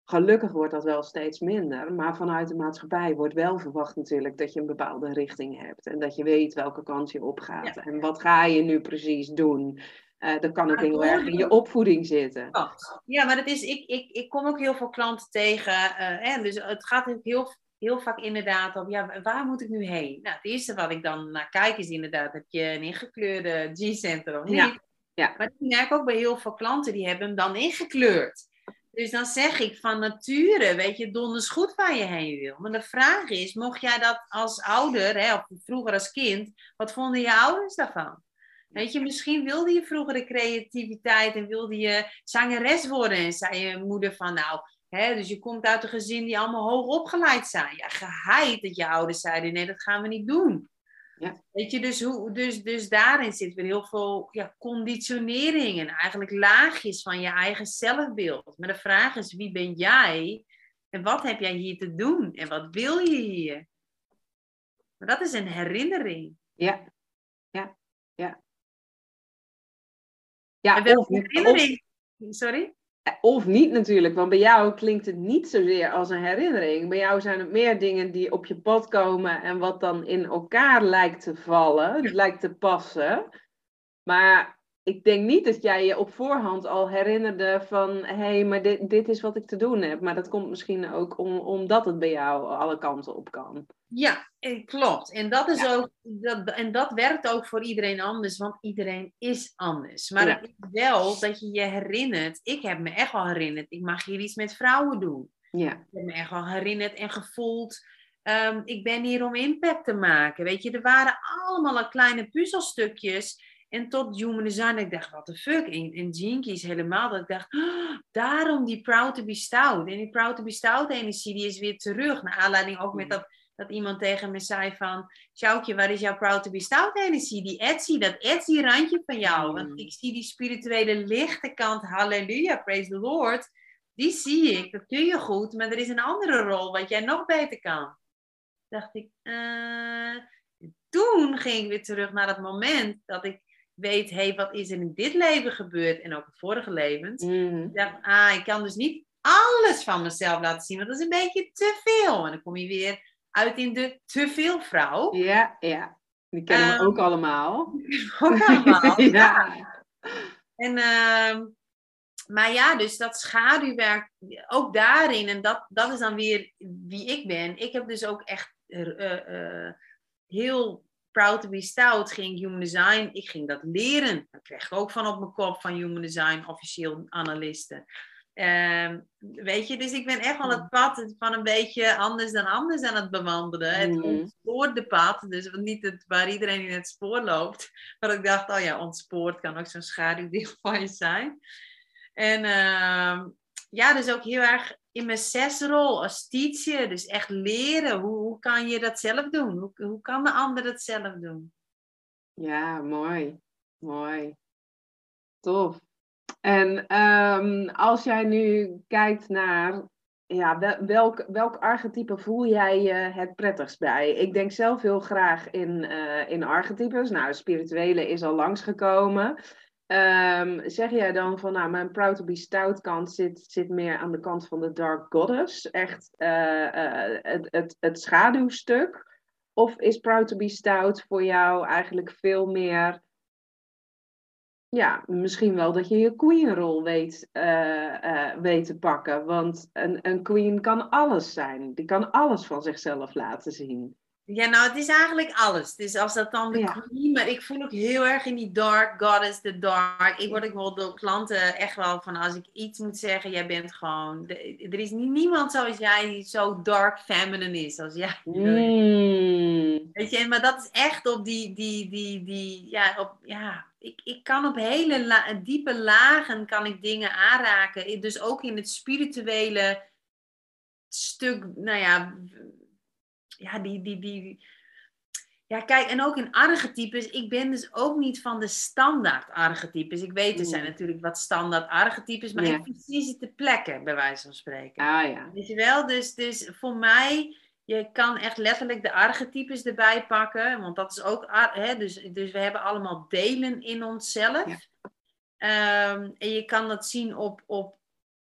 Gelukkig wordt dat wel steeds minder, maar vanuit de maatschappij wordt wel verwacht natuurlijk dat je een bepaalde richting hebt en dat je weet welke kant je opgaat en wat ga je nu precies doen. Uh, dat kan ook heel erg in je opvoeding zitten. Ja, maar dat is, ik, ik, ik kom ook heel veel klanten tegen. Uh, hè, dus het gaat heel, heel vaak inderdaad om, ja, waar moet ik nu heen? Nou, het eerste wat ik dan naar kijk is inderdaad, heb je een ingekleurde G-center of niet? Ja. ja. Maar ik merk ook bij heel veel klanten, die hebben hem dan ingekleurd. Dus dan zeg ik van nature, weet je, donders goed waar je heen wil. Maar de vraag is, mocht jij dat als ouder, hè, of vroeger als kind, wat vonden je ouders daarvan? Weet je, misschien wilde je vroeger de creativiteit en wilde je zangeres worden. En zei je moeder van, nou, hè, dus je komt uit een gezin die allemaal hoog opgeleid zijn. Ja, geheid dat je ouders zeiden, nee, dat gaan we niet doen. Ja. Weet je, dus, hoe, dus, dus daarin zit weer heel veel ja, conditionering en eigenlijk laagjes van je eigen zelfbeeld. Maar de vraag is, wie ben jij en wat heb jij hier te doen en wat wil je hier? Maar dat is een herinnering. Ja, ja, ja. Ja, of, herinnering. Sorry? Of niet natuurlijk, want bij jou klinkt het niet zozeer als een herinnering. Bij jou zijn het meer dingen die op je pad komen en wat dan in elkaar lijkt te vallen, lijkt te passen. Maar ik denk niet dat jij je op voorhand al herinnerde van hé, hey, maar dit, dit is wat ik te doen heb. Maar dat komt misschien ook om, omdat het bij jou alle kanten op kan. Ja, klopt. En dat, is ook, dat, en dat werkt ook voor iedereen anders, want iedereen is anders. Maar het is wel dat je je herinnert. Ik heb me echt wel herinnerd, ik mag hier iets met vrouwen doen. Ja. Ik heb me echt wel herinnerd en gevoeld. Um, ik ben hier om impact te maken. Weet je, er waren allemaal kleine puzzelstukjes en tot Human Design, ik dacht, what the fuck? En, en Jinkies helemaal, dat ik dacht, oh, daarom die Proud to be Stout. En die Proud to be Stout energie, die is weer terug. Naar aanleiding ook met dat, dat iemand tegen me zei van, Sjoukje, waar is jouw Proud to be Stout energie? Die Etsy, dat Etsy randje van jou. Want mm. ik zie die spirituele lichte kant, halleluja, praise the Lord. Die zie ik, dat kun je goed, maar er is een andere rol wat jij nog beter kan. Dacht ik, uh... toen ging ik weer terug naar dat moment dat ik weet, hé, hey, wat is er in dit leven gebeurd en ook het vorige levens. Mm. Ik dacht, ah, ik kan dus niet alles van mezelf laten zien, want dat is een beetje te veel. En dan kom je weer uit in de te veel vrouw. Ja, ja. Die kennen we ehm, ook allemaal. Ook allemaal, ja. En, uh, maar ja, dus dat schaduwwerk, ook daarin, en dat, dat is dan weer wie ik ben. Ik heb dus ook echt uh, uh, heel Proud to be Stout ging Human Design. Ik ging dat leren. Dat kreeg ik ook van op mijn kop van Human Design, officieel analisten. Uh, weet je, dus ik ben echt wel het pad van een beetje anders dan anders aan het bewandelen. Het mm. ontspoorde pad, dus niet het, waar iedereen in het spoor loopt. Maar ik dacht, oh ja, ontspoord kan ook zo'n schaduwdeel van je zijn. En uh, ja, dus ook heel erg in mijn zesrol als teacher. Dus echt leren. Hoe, hoe kan je dat zelf doen? Hoe, hoe kan de ander het zelf doen? Ja, mooi. Mooi. Tof. En um, als jij nu kijkt naar ja, welk, welk archetype voel jij je het prettigst bij? Ik denk zelf heel graag in, uh, in archetypes. Nou, spirituele is al langsgekomen. Um, zeg jij dan van, nou, mijn proud to be stout kant zit, zit meer aan de kant van de dark goddess, echt uh, het, het, het schaduwstuk? Of is proud to be stout voor jou eigenlijk veel meer, ja, misschien wel dat je je queen-rol weet, uh, weet te pakken? Want een, een queen kan alles zijn, die kan alles van zichzelf laten zien. Ja, nou, het is eigenlijk alles. Dus als dat dan de ja. queen, maar ik voel ook heel erg in die dark goddess, de dark. Ik word ook wel door klanten echt wel van als ik iets moet zeggen, jij bent gewoon. er is niemand zoals jij die zo dark feminine is als jij. Mm. Weet je, maar dat is echt op die, die, die, die, ja, op, ja. Ik, ik kan op hele diepe lagen kan ik dingen aanraken. Dus ook in het spirituele stuk, nou ja, ja, die, die, die, ja, kijk, en ook in archetypes. Ik ben dus ook niet van de standaard archetypes. Ik weet, er zijn natuurlijk wat standaard archetypes, maar ik precies het de plekken, bij wijze van spreken. Ah ja. Weet je wel? Dus, dus voor mij, je kan echt letterlijk de archetypes erbij pakken, want dat is ook, hè, dus, dus we hebben allemaal delen in onszelf. Ja. Ehm, en je kan dat zien op, op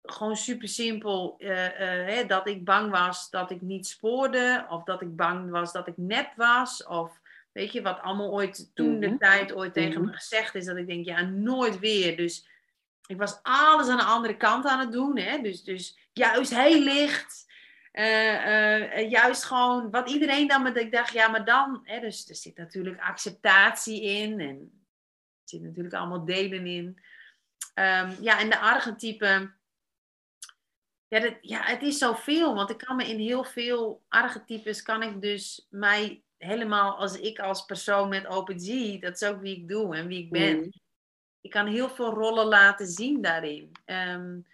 gewoon super simpel uh, dat ik bang was dat ik niet spoorde, of dat ik bang was dat ik nep was, of weet je, wat allemaal ooit toen de mhm. tijd ooit tegen mhm. me gezegd is, dat ik denk, ja, nooit weer. Dus ik was alles aan de andere kant aan het doen, hè? Dus, dus juist heel licht. Uh, juist gewoon wat iedereen dan met ik dacht, ja, maar dan, hè, dus er zit natuurlijk acceptatie in en er zit natuurlijk allemaal delen in. Um, ja, en de archetypen, ja, dat, ja, het is zoveel, want ik kan me in heel veel archetypes, kan ik dus mij helemaal als ik als persoon met OpenG, dat is ook wie ik doe en wie ik ben. Mm. Ik kan heel veel rollen laten zien daarin. Um,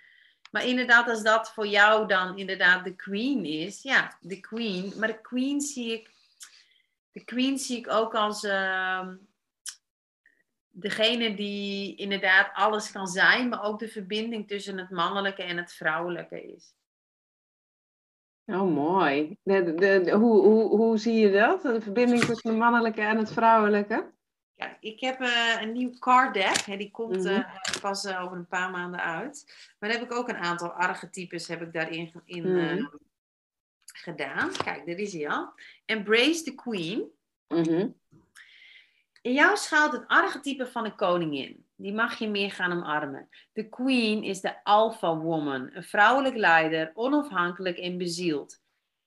maar inderdaad, als dat voor jou dan inderdaad de queen is, ja, de queen. Maar de queen zie ik, de queen zie ik ook als, uh, degene die inderdaad alles kan zijn, maar ook de verbinding tussen het mannelijke en het vrouwelijke is. Oh, mooi. Hoe, hoe, hoe zie je dat? De verbinding tussen het mannelijke en het vrouwelijke? Ja, ik heb uh, een nieuw card deck. Hè, die komt uh, pas uh, over een paar maanden uit. Maar dan heb ik ook een aantal archetypes heb ik daarin in, mm gedaan. Kijk, daar is hij al. Embrace the Queen. Mm in jou schuilt het archetype van een koningin. die mag je meer gaan omarmen. De queen is de alpha woman, een vrouwelijk leider, onafhankelijk en bezield.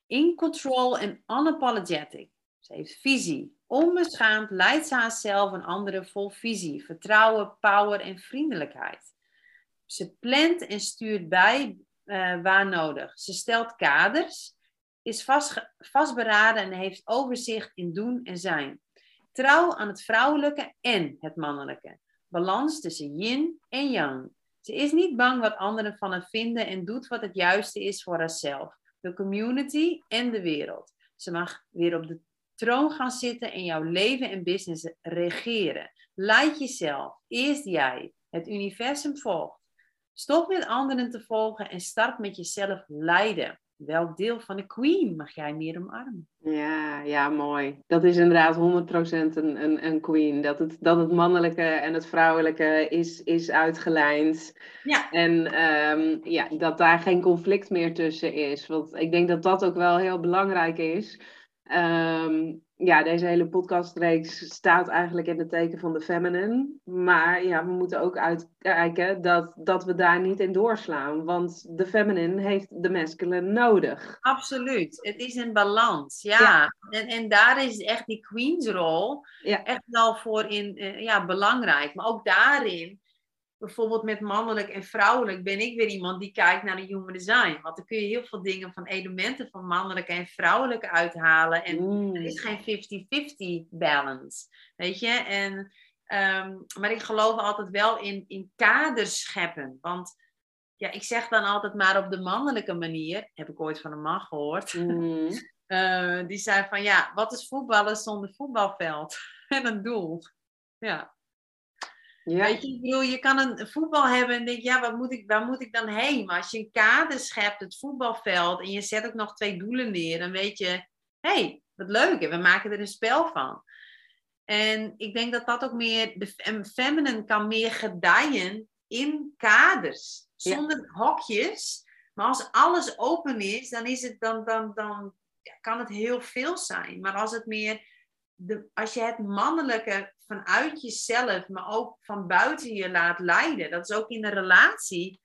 In control en unapologetic. Ze heeft visie. Onbeschaamd leidt ze haarzelf en anderen vol visie, vertrouwen, power en vriendelijkheid. Ze plant en stuurt bij uh, waar nodig. Ze stelt kaders, is vast, vastberaden en heeft overzicht in doen en zijn. Trouw aan het vrouwelijke en het mannelijke. Balans tussen yin en yang. Ze is niet bang wat anderen van haar vinden en doet wat het juiste is voor haarzelf, de community en de wereld. Ze mag weer op de troon gaan zitten en jouw leven en business regeren. Leid jezelf. Eerst jij. Het universum volgt. Stop met anderen te volgen en start met jezelf leiden. Welk deel van de queen mag jij meer omarmen? Ja, ja, mooi. Dat is inderdaad 100% een, een, een queen. Dat het, dat het mannelijke en het vrouwelijke is, is uitgelijnd. Ja. En um, ja, dat daar geen conflict meer tussen is. Want ik denk dat dat ook wel heel belangrijk is. Um, ja, deze hele podcastreeks staat eigenlijk in het teken van de feminine. Maar ja, we moeten ook uitkijken dat, dat we daar niet in doorslaan. Want de feminine heeft de masculine nodig. Absoluut. Het is een balans. Ja. En, en daar is echt die queensrol ja. echt wel voor in, eh, ja, belangrijk. Maar ook daarin bijvoorbeeld met mannelijk en vrouwelijk ben ik weer iemand die kijkt naar de human design. Want dan kun je heel veel dingen van elementen van mannelijk en vrouwelijk uithalen. En mm. er is geen 50-50 balance. Weet je? En, ehm, maar ik geloof altijd wel in, in kaders scheppen. Want ja, ik zeg dan altijd maar op de mannelijke manier. Heb ik ooit van een man gehoord. Mm. uh, die zei van ja, wat is voetballen zonder voetbalveld? en een doel. Ja. Ja. Weet je, ik bedoel, je kan een voetbal hebben en denk, ja, wat moet ik, waar moet ik dan heen? Maar als je een kader schept, het voetbalveld, en je zet ook nog twee doelen neer, dan weet je, hé, hey, wat leuk, en we maken er een spel van. En ik denk dat dat ook meer, de feminine kan meer gedijen in kaders, zonder hokjes. Maar als alles open is, dan, is het, dan, dan, dan kan het heel veel zijn. Maar als het meer de, als je het mannelijke vanuit jezelf, maar ook van buiten je laat leiden, dat is ook in een relatie.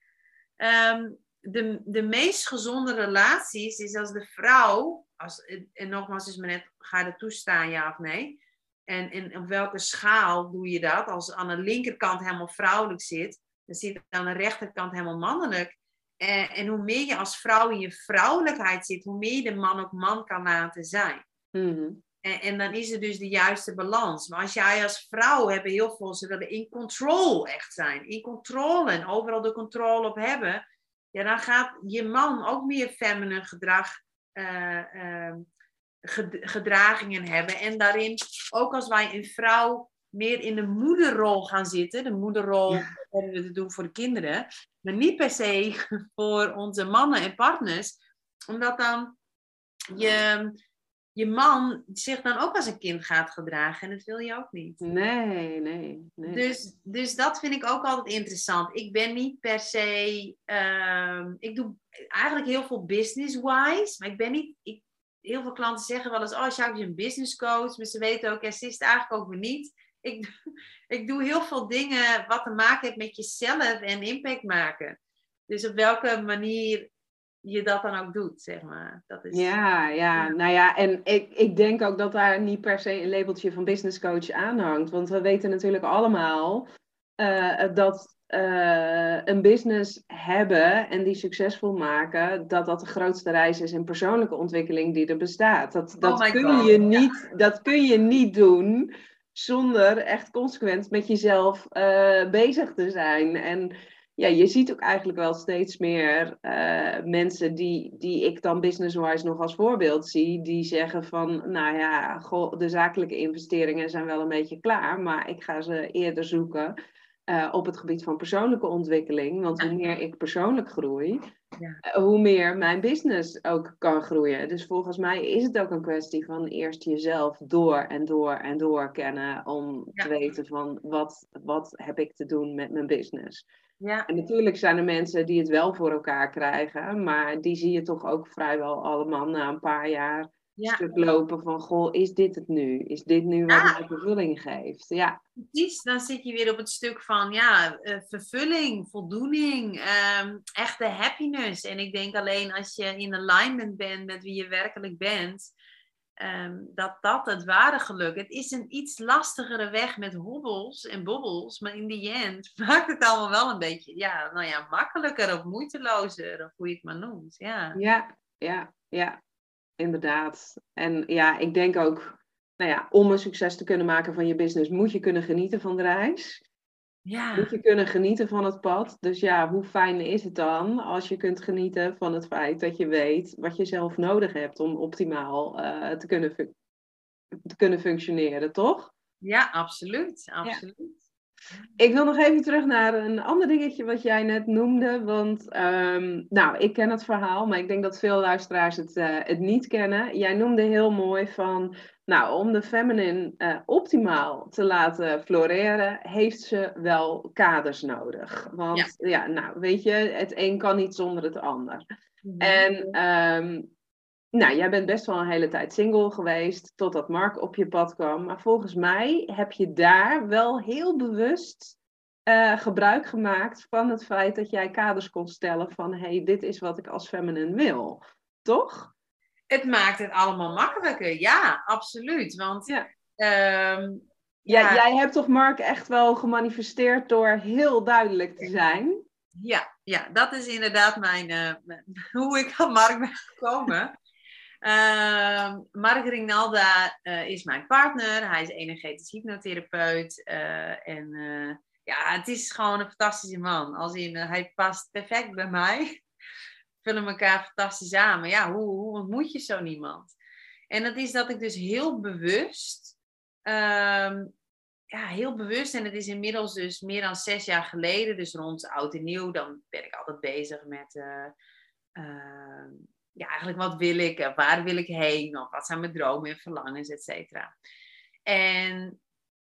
Ehm, de, de meest gezonde relaties is als de vrouw, als, en nogmaals is maar net, ga je er toestaan, ja of nee? En, en op welke schaal doe je dat? Als aan de linkerkant helemaal vrouwelijk zit, dan zit aan de rechterkant helemaal mannelijk. En, en hoe meer je als vrouw in je vrouwelijkheid zit, hoe meer je de man ook man kan laten zijn. Mm en, en, dan is er dus de juiste balans. Maar als jij als vrouw hebben heel veel, ze willen in control echt zijn. In controle en overal de controle op hebben. Ja, dan gaat je man ook meer feminine gedrag, uh, gedragingen hebben. En daarin, ook als wij een vrouw meer in de moederrol gaan zitten. De moederrol hebben we te doen voor de kinderen. Maar niet per se voor onze mannen en partners. Omdat dan je je man zich dan ook als een kind gaat gedragen. En dat wil je ook niet. Nee, nee. nee. Dus, dus dat vind ik ook altijd interessant. Ik ben niet per se. Uh, ik doe eigenlijk heel veel business-wise. Maar ik ben niet. Ik, heel veel klanten zeggen wel eens: Oh, Jacques is een business coach. Maar ze weten ook, ja, ze is het eigenlijk ook weer niet. Ik, ik doe heel veel dingen wat te maken heeft met jezelf en impact maken. Dus op welke manier je dat dan ook doet, zeg maar. Dat is, ja, ja, nou ja, en ik, ik denk ook dat daar niet per se een labeltje van business coach aan hangt. Want we weten natuurlijk allemaal uh, dat uh, een business hebben en die succesvol maken, dat dat de grootste reis is in persoonlijke ontwikkeling die er bestaat. Dat, dat, oh kun, je niet, dat kun je niet doen zonder echt consequent met jezelf uh, bezig te zijn. En ja, je ziet ook eigenlijk wel steeds meer uh, mensen die, die ik dan business-wise nog als voorbeeld zie, die zeggen van, nou ja, goh, de zakelijke investeringen zijn wel een beetje klaar, maar ik ga ze eerder zoeken uh, op het gebied van persoonlijke ontwikkeling. Want hoe meer ik persoonlijk groei, ja. uh, hoe meer mijn business ook kan groeien. Dus volgens mij is het ook een kwestie van eerst jezelf door en door en door kennen om ja. te weten van wat, wat heb ik te doen met mijn business. Ja. En natuurlijk zijn er mensen die het wel voor elkaar krijgen, maar die zie je toch ook vrijwel allemaal na een paar jaar stuk lopen van, goh, is dit het nu? Is dit nu wat Ja. mij vervulling geeft? Ja, Precies, dan zit je weer op het stuk van ja, eh, vervulling, voldoening, ehm, echte happiness. En ik denk alleen als je in alignment bent met wie je werkelijk bent, ehm, dat dat het ware geluk. Het is een iets lastigere weg met hobbels en bobbels, maar in die end maakt het allemaal wel een beetje, ja, nou ja, makkelijker of moeitelozer, of hoe je het maar noemt. Ja, ja, ja, ja, inderdaad. En ja, ik denk ook, nou ja, om een succes te kunnen maken van je business, moet je kunnen genieten van de reis. Ja. Moet je kunnen genieten van het pad. Dus ja, hoe fijn is het dan als je kunt genieten van het feit dat je weet wat je zelf nodig hebt om optimaal eh, te, kunnen te kunnen functioneren, toch? ja absoluut, absoluut. Ik wil nog even terug naar een ander dingetje wat jij net noemde. Want, ehm, nou, ik ken het verhaal, maar ik denk dat veel luisteraars het, eh, het niet kennen. Jij noemde heel mooi van, nou, om de feminine eh, optimaal te laten floreren, heeft ze wel kaders nodig. Want, ja. nou, weet je, het een kan niet zonder het ander. Mhm. En ehm, nou, jij bent best wel een hele tijd single geweest totdat Mark op je pad kwam. Maar volgens mij heb je daar wel heel bewust eh, gebruik gemaakt van het feit dat jij kaders kon stellen van hé, hey, dit is wat ik als feminine wil. Toch? Het maakt het allemaal makkelijker, ja, absoluut. Want Ja. ehm, Ja. Ja. jij hebt toch Mark echt wel gemanifesteerd door heel duidelijk te zijn? Ja, ja, dat is inderdaad mijn, eh, hoe ik aan Mark ben gekomen. Ehm, Mark Rinalda eh, is mijn partner. Hij is energetisch hypnotherapeut. eh, en ja, het is gewoon een fantastische man. Als in, hij past perfect bij mij. Vullen elkaar fantastisch aan. Ja, hoe, hoe ontmoet je zo iemand? En dat is dat ik dus heel bewust ehm, ja, heel bewust. En het is inmiddels dus meer dan zes jaar geleden, dus rond oud en nieuw, dan ben ik altijd bezig met, eh, eh, ja, eigenlijk wat wil ik, waar wil ik heen, of wat zijn mijn dromen en verlangens, et cetera. En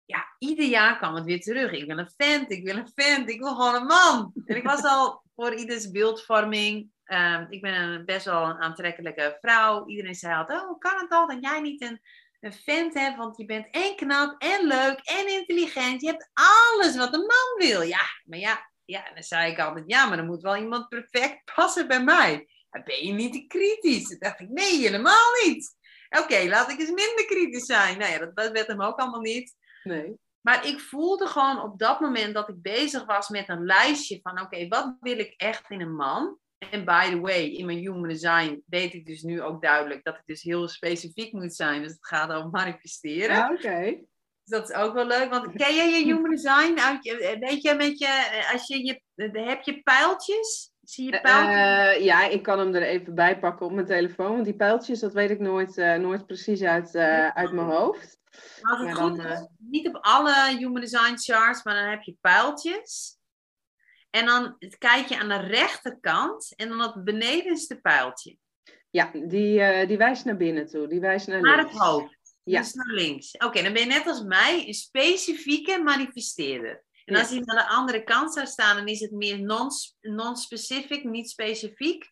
ja, ieder jaar kwam het weer terug. Ik wil een vent, ik wil een vent, ik wil gewoon een man. En ik was al voor ieders beeldvorming. Ehm, ik ben een, best wel een aantrekkelijke vrouw. Iedereen zei altijd, oh, kan het dan dat jij niet een een vent hebt, want je bent en knap en leuk en intelligent. Je hebt alles wat een man wil. Ja, maar ja, ja, dan zei ik altijd, ja, maar dan moet wel iemand perfect passen bij mij. Dan ben je niet te kritisch? Dan dacht ik, nee, helemaal niet. Oké, laat ik eens minder kritisch zijn. Nou ja, dat, dat werd hem ook allemaal niet. Nee. Maar ik voelde gewoon op dat moment dat ik bezig was met een lijstje van, oké, wat wil ik echt in een man? En by the way, in mijn human design weet ik dus nu ook duidelijk dat ik dus heel specifiek moet zijn. Dus het gaat over manifesteren. Ja, oké. Dus dat is ook wel leuk. Want ken jij je human design? Uit weet je, met je, als je, je, heb je pijltjes? Zie je pijltjes? Eh, ja, ik kan hem er even bij pakken op mijn telefoon. Want die pijltjes, dat weet ik nooit, eh, nooit precies uit, eh, uit mijn hoofd. Als het maar goed dan, is, eh, niet op alle human design charts, maar dan heb je pijltjes. En dan kijk je aan de rechterkant en dan het benedenste pijltje. Ja, die, eh, die wijst naar binnen toe. Die wijst naar Naar links. het hoofd. Ja. Dus naar links. Oké, dan ben je net als mij een specifieke manifesteerder. En als hij naar de andere kant zou staan, dan is het meer non- non-specific, niet specifiek.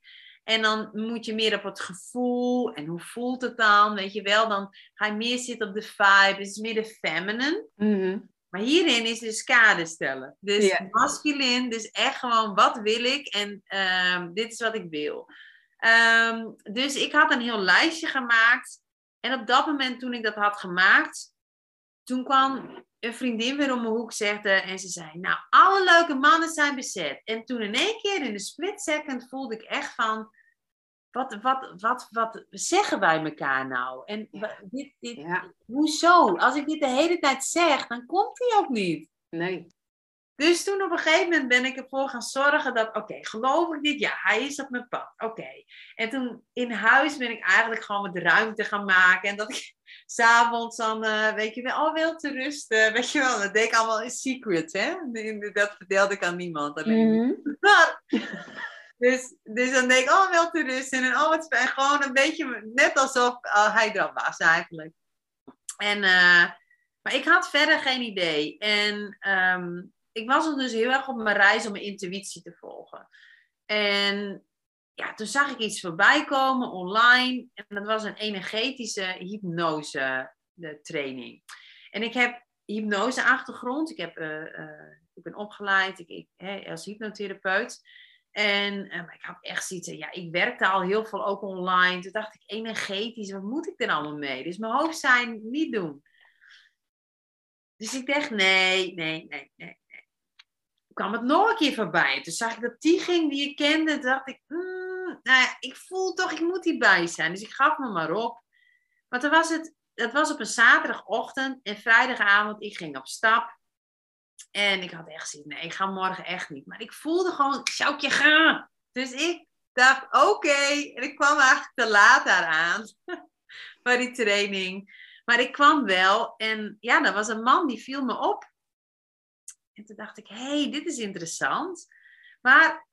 En dan moet je meer op het gevoel en hoe voelt het dan, weet je wel. Dan ga je meer zitten op de vibe, het is meer de feminine. Mhm. Maar hierin is dus kader stellen. Dus Ja. masculin, dus echt gewoon wat wil ik en ehm, dit is wat ik wil. Ehm, dus ik had een heel lijstje gemaakt. En op dat moment toen ik dat had gemaakt, toen kwam een vriendin weer om mijn hoek zegde en ze zei, nou alle leuke mannen zijn bezet. En toen in één keer in een split second voelde ik echt van, wat, wat, wat, wat zeggen wij elkaar nou? En dit, dit, Ja, Hoezo? Als ik dit de hele tijd zeg, dan komt hij ook niet. nee. Dus toen op een gegeven moment ben ik ervoor gaan zorgen dat, oké, geloof ik dit? Ja, hij is op mijn pad. Oké. En toen in huis ben ik eigenlijk gewoon wat ruimte gaan maken. En dat ik s'avonds dan, eh, weet je wel, oh, wil te rusten. Weet je wel, dat deed ik allemaal in secret, hè? Dat vertelde ik aan niemand. Alleen maar, dus, dus dan denk ik, oh, wel te rusten. En oh, het fijn. Gewoon een beetje net alsof uh, hij er was eigenlijk. En, uh, maar ik had verder geen idee. En um, ik was dus heel erg op mijn reis om mijn intuïtie te volgen. En ja, toen zag ik iets voorbij komen online. En dat was een energetische hypnose de training. En ik heb hypnose achtergrond. Ik, heb, uh, ik ben opgeleid ik, ik, als hypnotherapeut. En uh, ik had echt zoiets, ja, ik werkte al heel veel ook online. Toen dacht ik, energetisch, wat moet ik er allemaal mee? Dus mijn hoofd zijn niet doen. Dus ik dacht, nee, nee, nee, nee. nee. kwam het nog een keer voorbij. Toen zag ik dat die ging die ik kende. Toen dacht ik, mm, nou ja, ik voel toch, ik moet hierbij zijn. Dus ik gaf me maar op. Maar toen was het, het was op een zaterdagochtend en vrijdagavond. Ik ging op stap. En ik had echt gezien, nee, ik ga morgen echt niet. Maar ik voelde gewoon, zou ik je gaan? Dus ik dacht, oké. En ik kwam eigenlijk te laat daaraan. bij die training. Maar ik kwam wel. En ja, er was een man die viel me op. En toen dacht ik, hé, hey, dit is interessant. Maar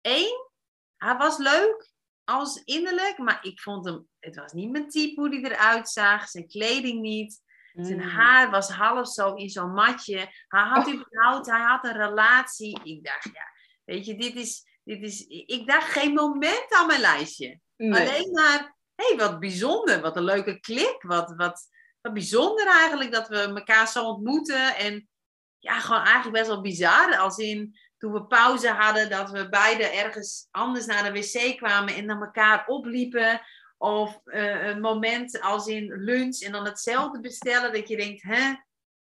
één, hij was leuk als innerlijk. Maar ik vond hem, het was niet mijn type hoe hij eruit zag. Zijn kleding niet. Zijn mm. haar was half zo in zo'n matje. Hij had oh. überhaupt, hij had een relatie. Ik dacht, ja, weet je, dit is, dit is, ik dacht geen moment aan mijn lijstje. Alleen maar, hé, hey, wat bijzonder, wat een leuke klik, wat, wat, wat bijzonder eigenlijk dat we elkaar zo ontmoeten. En ja, gewoon eigenlijk best wel bizar, als in toen we pauze hadden, dat we beide ergens anders naar de wc kwamen en naar elkaar opliepen. Of uh, een moment als in lunch en dan hetzelfde bestellen, dat je denkt, hè?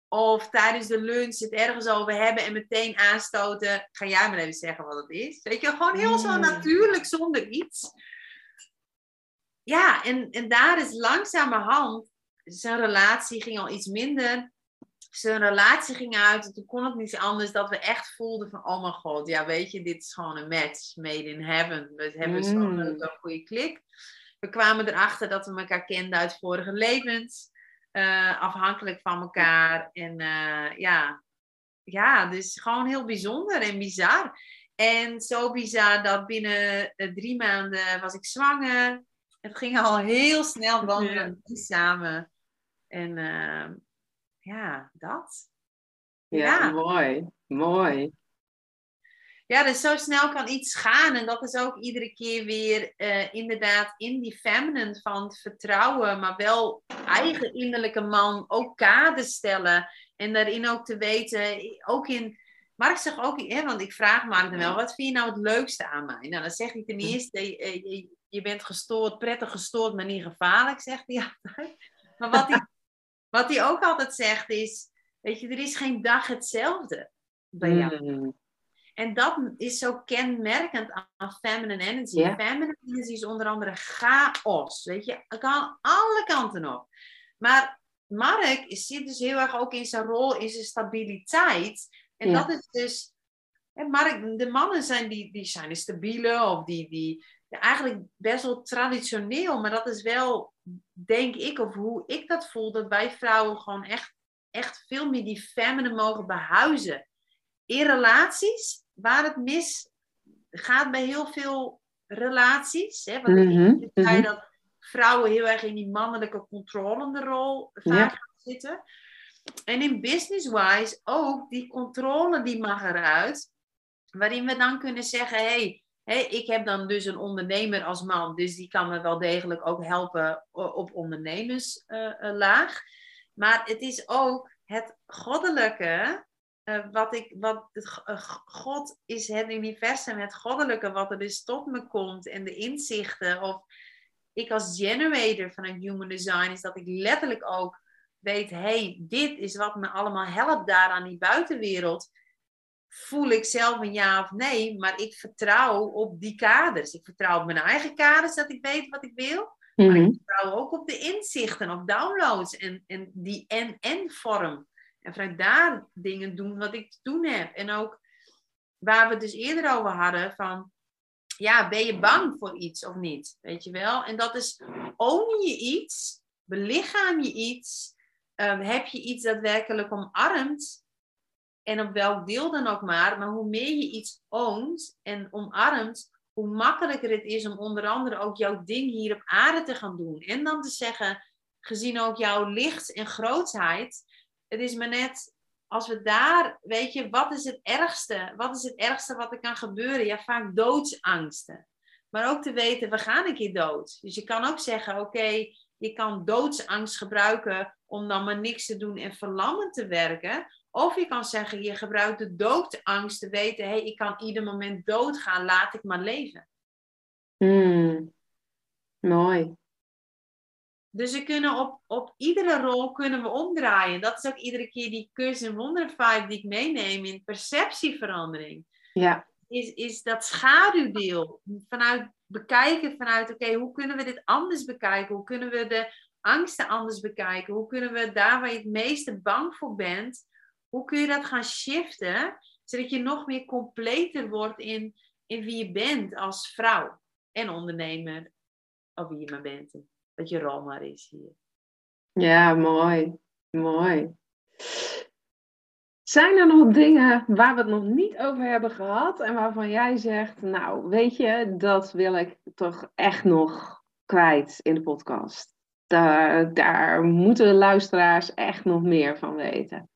Of tijdens de lunch het ergens over hebben en meteen aanstoten. Ga jij maar even zeggen wat het is. Weet je, gewoon heel zo mm. natuurlijk, zonder iets. Ja, en, en daar is langzamerhand, zijn relatie ging al iets minder. Zijn relatie ging uit en toen kon het niet anders dat we echt voelden van, oh mijn god, ja weet je, dit is gewoon een match made in heaven. We hebben mm. zo'n goede klik we kwamen erachter dat we elkaar kenden uit vorige levens. Uh, afhankelijk van elkaar. En uh, ja, ja, dus gewoon heel bijzonder en bizar. En zo bizar dat binnen uh, drie maanden was ik zwanger. Het ging al heel snel wandelen ja. samen. En ja, dat. Ja, ja, mooi. Mooi. Ja, dus zo snel kan iets gaan. En dat is ook iedere keer weer uh, inderdaad in die feminine van het vertrouwen, maar wel eigen innerlijke man ook kaders stellen. En daarin ook te weten, ook in. Mark zegt ook, hè, want ik vraag Mark dan wel, wat vind je nou het leukste aan mij? Nou, dan zeg ik ten eerste, je, je bent gestoord, prettig gestoord, maar niet gevaarlijk, zegt hij altijd. Maar wat hij, wat hij ook altijd zegt is, weet je, er is geen dag hetzelfde bij jou. Mm. En dat is zo kenmerkend aan feminine energy. Feminine energy is onder andere chaos. Weet je, het kan alle kanten op. Maar Mark zit dus heel erg ook in zijn rol, in zijn stabiliteit. En dat is dus. Mark, de mannen zijn die, die zijn stabiele of die, die ja, eigenlijk best wel traditioneel. Maar dat is wel, denk ik, of hoe ik dat voel, dat wij vrouwen gewoon echt, echt veel meer die feminine mogen behuizen. In relaties waar het mis gaat bij heel veel relaties. Hè, want mm -hmm. zei dat vrouwen heel erg in die mannelijke controlende rol vaak zitten. En in business-wise ook, die controle die mag eruit. Waarin we dan kunnen zeggen, hey, hey, ik heb dan dus een ondernemer als man. Dus die kan me wel degelijk ook helpen op ondernemerslaag. Uh, maar het is ook het goddelijke uh, wat ik, wat het, uh, God is het universum, het goddelijke, wat er dus tot me komt en de inzichten. Of ik als generator van een human design is dat ik letterlijk ook weet, hey, dit is wat me allemaal helpt daar aan die buitenwereld. Voel ik zelf een ja of nee, maar ik vertrouw op die kaders. Ik vertrouw op mijn eigen kaders, dat ik weet wat ik wil. Maar ik mhm. vertrouw ook op de inzichten, op downloads en, en die en-en vorm. En vanuit daar dingen doen wat ik te doen heb. En ook waar we het dus eerder over hadden van, ja, ben je bang voor iets of niet? Weet je wel? En dat is, own je iets, belichaam je iets, um, heb je iets daadwerkelijk omarmd? En op welk deel dan ook maar, maar hoe meer je iets ownt en omarmt, hoe makkelijker het is om onder andere ook jouw ding hier op aarde te gaan doen. En dan te zeggen, gezien ook jouw licht en grootheid, het is maar net, als we daar, weet je, wat is het ergste? Wat is het ergste wat er kan gebeuren? Ja, vaak doodsangsten. Maar ook te weten, we gaan een keer dood. Dus je kan ook zeggen, oké, je kan doodsangst gebruiken om dan maar niks te doen en verlammend te werken. Of je kan zeggen, je gebruikt de doodangst te weten, hé, hey, ik kan ieder moment doodgaan, laat ik maar leven. Hmm. Mooi. Dus we kunnen op, op iedere rol kunnen we omdraaien. Dat is ook iedere keer die cursus en wonderen vibe die ik meeneem in perceptieverandering. Ja. Is, is dat schaduwdeel. Vanuit bekijken vanuit, oké, hoe kunnen we dit anders bekijken? Hoe kunnen we de angsten anders bekijken? Hoe kunnen we daar waar je het meeste bang voor bent, hoe kun je dat gaan shiften? Zodat je nog meer completer wordt in, in wie je bent als vrouw en ondernemer. Of wie je maar bent. Dat je rol maar is hier. Ja, mooi. Mooi. Zijn er nog dingen waar we het nog niet over hebben gehad en waarvan jij zegt, nou weet je, dat wil ik toch echt nog kwijt in de podcast? Daar, daar moeten de luisteraars echt nog meer van weten.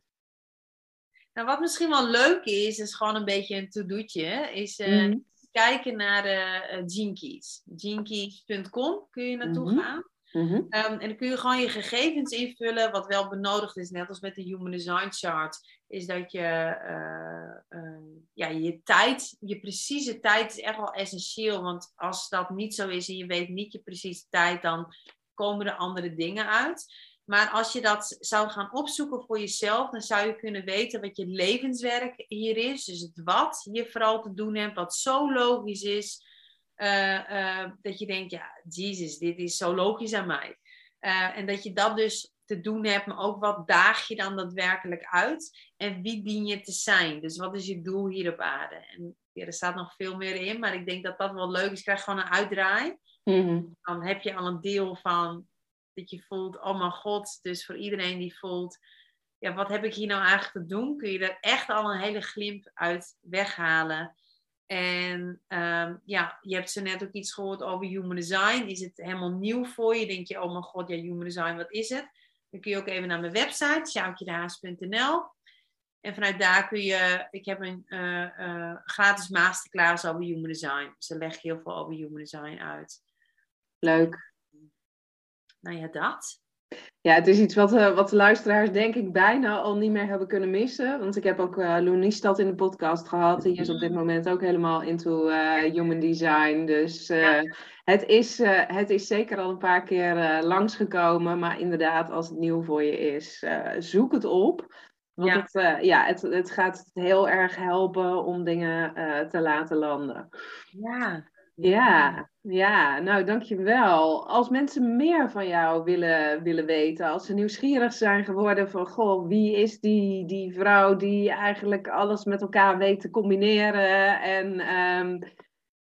Nou, wat misschien wel leuk is, is gewoon een beetje een to-doetje, is uh, kijken naar uh, Jinkies. Jinkies.com kun je naartoe mm gaan. Mhm. Ehm, en dan kun je gewoon je gegevens invullen. Wat wel benodigd is, net als met de Human Design Chart, is dat je uh, uh, ja, je tijd, je precieze tijd is echt wel essentieel. Want als dat niet zo is en je weet niet je precieze tijd, dan komen er andere dingen uit. Maar als je dat zou gaan opzoeken voor jezelf, dan zou je kunnen weten wat je levenswerk hier is. Dus het wat je vooral te doen hebt, wat zo logisch is. Uh, uh, dat je denkt, ja, Jezus, dit is zo logisch aan mij. Uh, en dat je dat dus te doen hebt, maar ook wat daag je dan daadwerkelijk uit? En wie dien je te zijn? Dus wat is je doel hier op aarde? En ja, er staat nog veel meer in, maar ik denk dat dat wel leuk is. Je krijgt gewoon een uitdraai. Mm Dan heb je al een deel van dat je voelt, oh mijn god, dus voor iedereen die voelt, ja, wat heb ik hier nou eigenlijk te doen? Kun je er echt al een hele glimp uit weghalen. En um, ja, je hebt zo net ook iets gehoord over human design. Is het helemaal nieuw voor je? Denk je, oh mijn god, ja, human design, wat is het? Dan kun je ook even naar mijn website, sjoutjedehaas.nl. En vanuit daar kun je, ik heb een uh, uh, gratis masterclass over human design. Dus daar leg heel veel over human design uit. Leuk nou ja, dat. Ja, het is iets wat, uh, wat de luisteraars denk ik bijna al niet meer hebben kunnen missen. Want ik heb ook uh, Loeniestad in de podcast gehad. Die is op dit moment ook helemaal into uh, human design. Dus het, is, het is zeker al een paar keer langsgekomen. Maar inderdaad, als het nieuw voor je is, zoek het op. Want ja. Het, ja, het, het gaat heel erg helpen om dingen te laten landen. Ja, ja, ja, nou dankjewel. Als mensen meer van jou willen, willen weten, als ze nieuwsgierig zijn geworden van, goh, wie is die, die vrouw die eigenlijk alles met elkaar weet te combineren en um,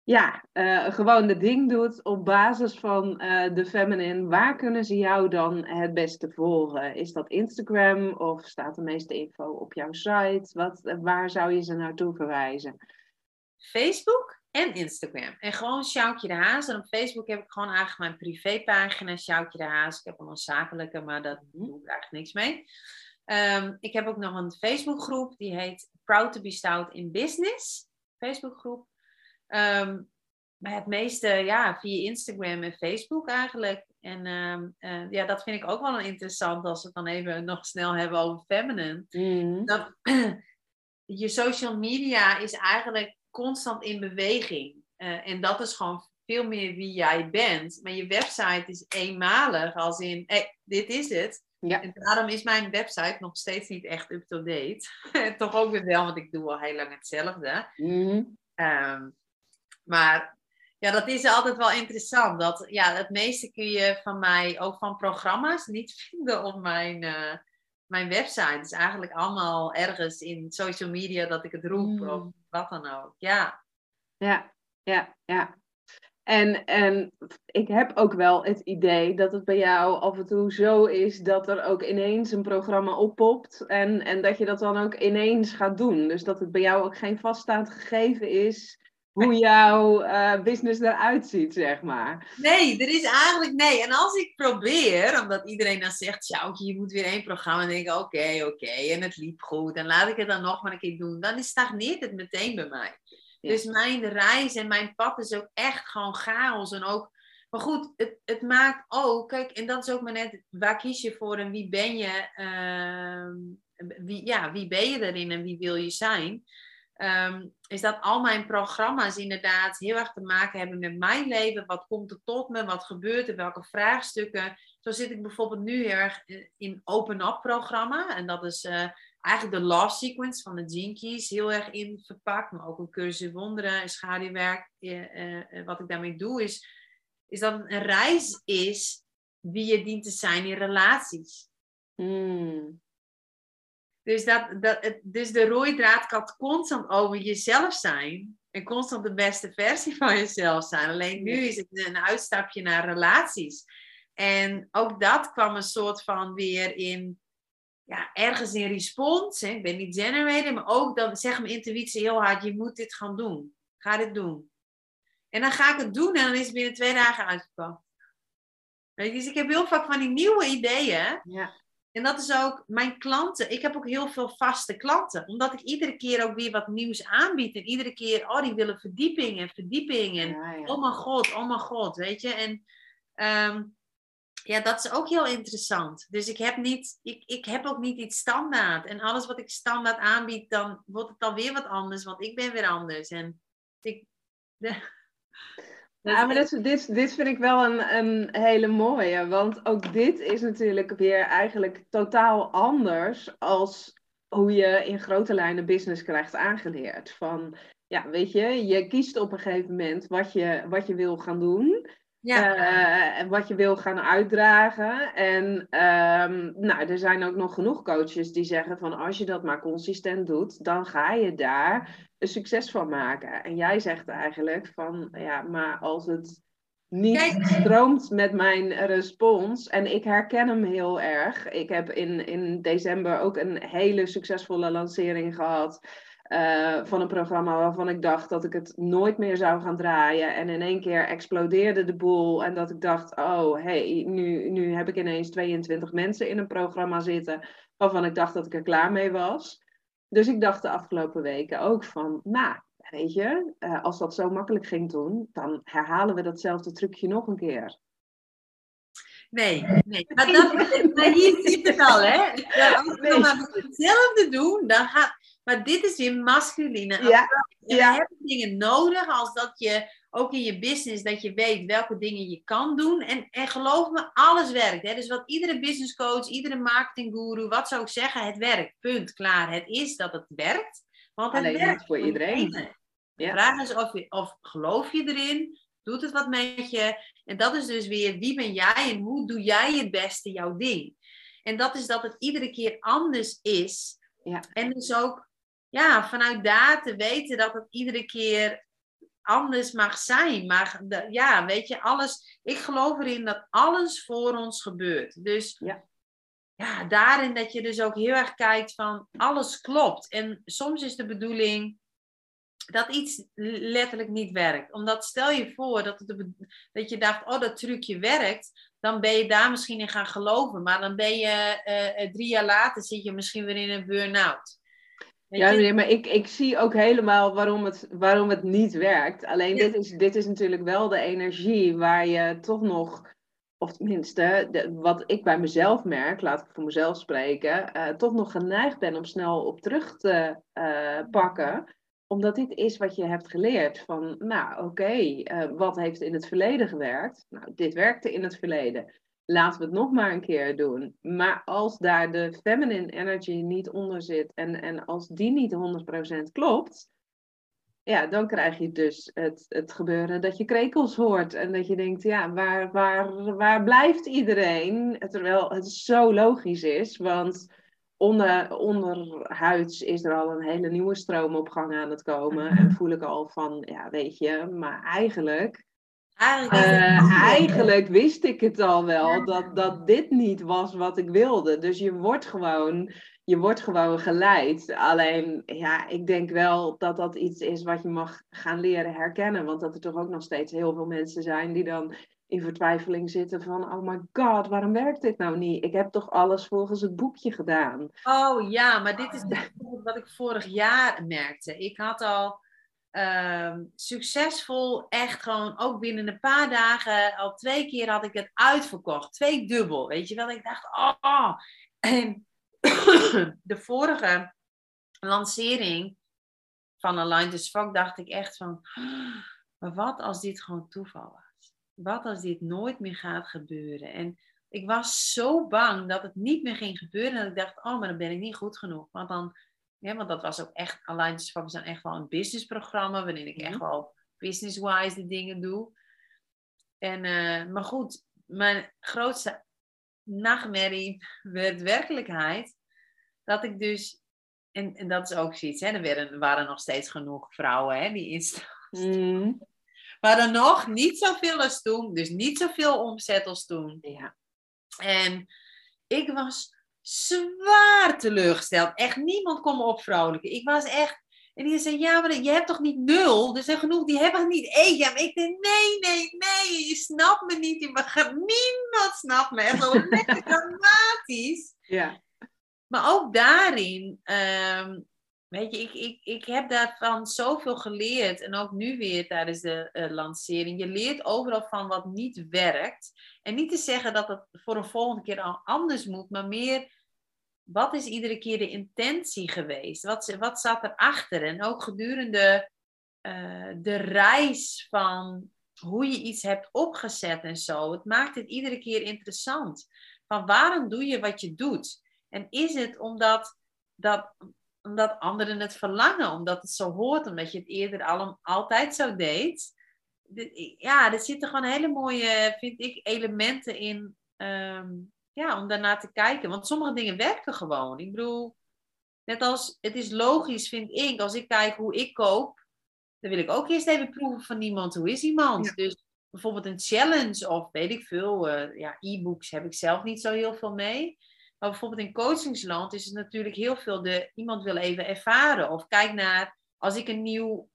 ja, uh, gewoon de ding doet op basis van uh, de feminine, waar kunnen ze jou dan het beste volgen? Is dat Instagram of staat de meeste info op jouw site? Wat, waar zou je ze naartoe verwijzen? Facebook en Instagram. En gewoon Sjoukje de Haas. En op Facebook heb ik gewoon eigenlijk mijn privépagina Sjoukje de Haas. Ik heb al een zakelijke, maar dat mhm. doe ik eigenlijk niks mee. Um, ik heb ook nog een Facebookgroep. Die heet Proud to be Stout in Business. Facebookgroep. Um, maar het meeste ja, via Instagram en Facebook eigenlijk. En um, uh, ja, dat vind ik ook wel interessant als we het dan even nog snel hebben over feminine. Mm. Dat, je social media is eigenlijk constant in beweging. Uh, en dat is gewoon veel meer wie jij bent. Maar je website is eenmalig, als in, hey, dit is het. Ja. En daarom is mijn website nog steeds niet echt up-to-date. Toch ook weer wel, want ik doe al heel lang hetzelfde. Mm um, maar ja, dat is altijd wel interessant. Dat, ja, het meeste kun je van mij, ook van programma's, niet vinden op mijn, uh, mijn website. Is eigenlijk allemaal ergens in social media dat ik het roep. Mm. Of wat dan ook. Ja. Ja, ja, ja. En, en ik heb ook wel het idee dat het bij jou af en toe zo is dat er ook ineens een programma oppopt en, en dat je dat dan ook ineens gaat doen. Dus dat het bij jou ook geen vaststaand gegeven is hoe jouw uh, business eruit ziet, zeg maar. Nee, er is eigenlijk nee. En als ik probeer, omdat iedereen dan zegt, Sjoukje, je moet weer één programma, dan denk ik, oké, oké, en het liep goed, en laat ik het dan nog maar een keer doen, dan stagneert het meteen bij mij. Dus mijn reis en mijn pad is ook echt gewoon chaos. En ook, maar goed, het, het maakt ook, kijk, en dat is ook maar net, waar kies je voor en wie ben je? Ehm, wie, ja, wie ben je erin en wie wil je zijn? Ehm, is dat al mijn programma's inderdaad heel erg te maken hebben met mijn leven. Wat komt er tot me? Wat gebeurt er? Welke vraagstukken? Zo zit ik bijvoorbeeld nu heel erg in Open Up programma. En dat is uh, eigenlijk de love sequence van de Gene heel erg in verpakt. Maar ook een cursus wonderen en schaduwwerk. Uh, wat ik daarmee doe is, is dat een reis is wie je dient te zijn in relaties. Hmm. Dus, dat, dat, dus de rode draad kan constant over jezelf zijn. En constant de beste versie van jezelf zijn. Alleen nu is het een uitstapje naar relaties. En ook dat kwam een soort van weer in, ja, ergens in response. Hè. Ik ben niet generator, maar ook dan zegt mijn intuïtie heel hard: je moet dit gaan doen. Ga dit doen. En dan ga ik het doen en dan is het binnen twee dagen uitgepakt. Dus ik heb heel vaak van die nieuwe ideeën. Ja. En dat is ook mijn klanten. Ik heb ook heel veel vaste klanten. Omdat ik iedere keer ook weer wat nieuws aanbied. En iedere keer, oh, die willen verdieping en verdieping. En oh mijn god, oh mijn god, weet je. En ehm, ja, dat is ook heel interessant. Dus ik heb, niet, ik, ik heb ook niet iets standaard. En alles wat ik standaard aanbied, dan wordt het alweer wat anders. Want ik ben weer anders. En ik... Ja, maar dit, dit, dit vind ik wel een, een hele mooie. Want ook dit is natuurlijk weer eigenlijk totaal anders als hoe je in grote lijnen business krijgt aangeleerd. Van, ja, weet je, je kiest op een gegeven moment wat je, wat je wil gaan doen. Ja. Uh, en wat je wil gaan uitdragen. En um, nou, er zijn ook nog genoeg coaches die zeggen van als je dat maar consistent doet, dan ga je daar een succes van maken. En jij zegt eigenlijk van ja, maar als het niet stroomt met mijn respons. En ik herken hem heel erg. Ik heb in, in december ook een hele succesvolle lancering gehad. Eh, van een programma waarvan ik dacht dat ik het nooit meer zou gaan draaien. En in één keer explodeerde de boel. En dat ik dacht, oh hey, nu, nu heb ik ineens 22 mensen in een programma zitten. Waarvan ik dacht dat ik er klaar mee was. Dus ik dacht de afgelopen weken ook van, nou, weet je, uh, als dat zo makkelijk ging doen, dan herhalen we datzelfde trucje nog een keer. Nee, nee. Maar, dat, maar hier zit het al, hè? Als we maar hetzelfde doen, dan gaat, maar dit is weer masculine. Ja, je ja. hebt dingen nodig als dat je ook in je business dat je weet welke dingen je kan doen. En, en geloof me, alles werkt. Hè? Dus wat iedere business coach, iedere marketingguru, wat zou ik zeggen, het werkt. Punt, klaar. Het is dat het werkt. Want het Alleen werkt niet voor iedereen. De Ja. vraag is of, je, of geloof je erin? Doet het wat met je? En dat is dus weer wie ben jij en hoe doe jij het beste jouw ding? En dat is dat het iedere keer anders is. Ja. En dus ook ja, vanuit daar te weten dat het iedere keer anders mag zijn. Maar de- ja, weet je, alles. Ik geloof erin dat alles voor ons gebeurt. Dus Ja. ja, daarin dat je dus ook heel erg kijkt van alles klopt. En soms is de bedoeling dat iets letterlijk niet werkt. Omdat stel je voor dat, het dat je dacht, oh dat trucje werkt. Dan ben je daar misschien in gaan geloven. Maar dan ben je eh, eh, drie jaar later zit je misschien weer in een burn-out. Ja, je? nee, maar ik, ik zie ook helemaal waarom het, waarom het niet werkt. Alleen Ja. dit, is, dit is natuurlijk wel de energie waar je toch nog, of tenminste, de, wat ik bij mezelf merk, laat ik voor mezelf spreken, eh, toch nog geneigd ben om snel op terug te eh, pakken. Omdat dit is wat je hebt geleerd. Van, nou oké, eh, wat heeft in het verleden gewerkt? Nou, dit werkte in het verleden. Laten we het nog maar een keer doen. Maar als daar de feminine energy niet onder zit en, en als die niet 100% klopt, ja, dan krijg je dus het, het gebeuren dat je krekels hoort en dat je denkt, ja, waar, waar, waar blijft iedereen? Terwijl het zo logisch is, want onder, onderhuids is er al een hele nieuwe stroom op gang aan het komen en voel ik al van, ja, weet je, maar eigenlijk Eh, eigenlijk wist ik het al wel dat, dat dit niet was wat ik wilde. Dus je wordt gewoon, je wordt gewoon geleid. Alleen, ja, ik denk wel dat dat iets is wat je mag gaan leren herkennen. Want dat er toch ook nog steeds heel veel mensen zijn die dan in vertwijfeling zitten van... Oh my god, waarom werkt dit nou niet? Ik heb toch alles volgens het boekje gedaan. Oh ja, maar dit is wat ik vorig jaar merkte. Ik had al ehm, succesvol, echt gewoon ook binnen een paar dagen, al twee keer had ik het uitverkocht. Twee dubbel, weet je wel. Ik dacht, oh. En de vorige lancering van Align to Fuck dacht ik echt van, maar wat als dit gewoon toeval was? Wat als dit nooit meer gaat gebeuren? En ik was zo bang dat het niet meer ging gebeuren. Dat ik dacht, oh, maar dan ben ik niet goed genoeg. Want dan, ja, want dat was ook echt, Fuck is dan echt wel een businessprogramma. Waarin ik echt mhm. wel business-wise de dingen doe. En, uh, maar goed, mijn grootste nachtmerrie werd werkelijkheid. Dat ik dus en, en dat is ook zoiets, hè? Er waren, nog steeds genoeg vrouwen hè, die instapten. Mm. Maar dan nog niet zoveel als toen, dus niet zoveel omzet als toen. Ja. En ik was zwaar teleurgesteld. Echt niemand kon me opvrouwelijken. Ik was echt. En die zei: Ja, maar je hebt toch niet nul? Er zijn genoeg die hebben niet één. Ja, maar ik denk: Nee, nee, nee. Je snapt me niet. Niemand snapt me. Echt wel dramatisch. Ja. Maar ook daarin, ehm, weet je, ik, ik, ik heb daarvan zoveel geleerd. En ook nu weer tijdens de uh, lancering. Je leert overal van wat niet werkt. En niet te zeggen dat het voor een volgende keer al anders moet, maar meer wat is iedere keer de intentie geweest? Wat, wat zat erachter? En ook gedurende uh, de reis van hoe je iets hebt opgezet en zo. Het maakt het iedere keer interessant. Van waarom doe je wat je doet? En is het omdat, dat, omdat anderen het verlangen, omdat het zo hoort, omdat je het eerder al, altijd zo deed? ja, er zitten gewoon hele mooie, vind ik, elementen in um, ja, om daarna te kijken. Want sommige dingen werken gewoon. Ik bedoel, net als het is logisch, vind ik, als ik kijk hoe ik koop, dan wil ik ook eerst even proeven van iemand. Hoe is iemand? Dus bijvoorbeeld een challenge of weet ik veel. Uh, ja, e-books heb ik zelf niet zo heel veel mee. Maar bijvoorbeeld in coachingsland is het natuurlijk heel veel de iemand wil even ervaren. Of kijk naar als ik een nieuw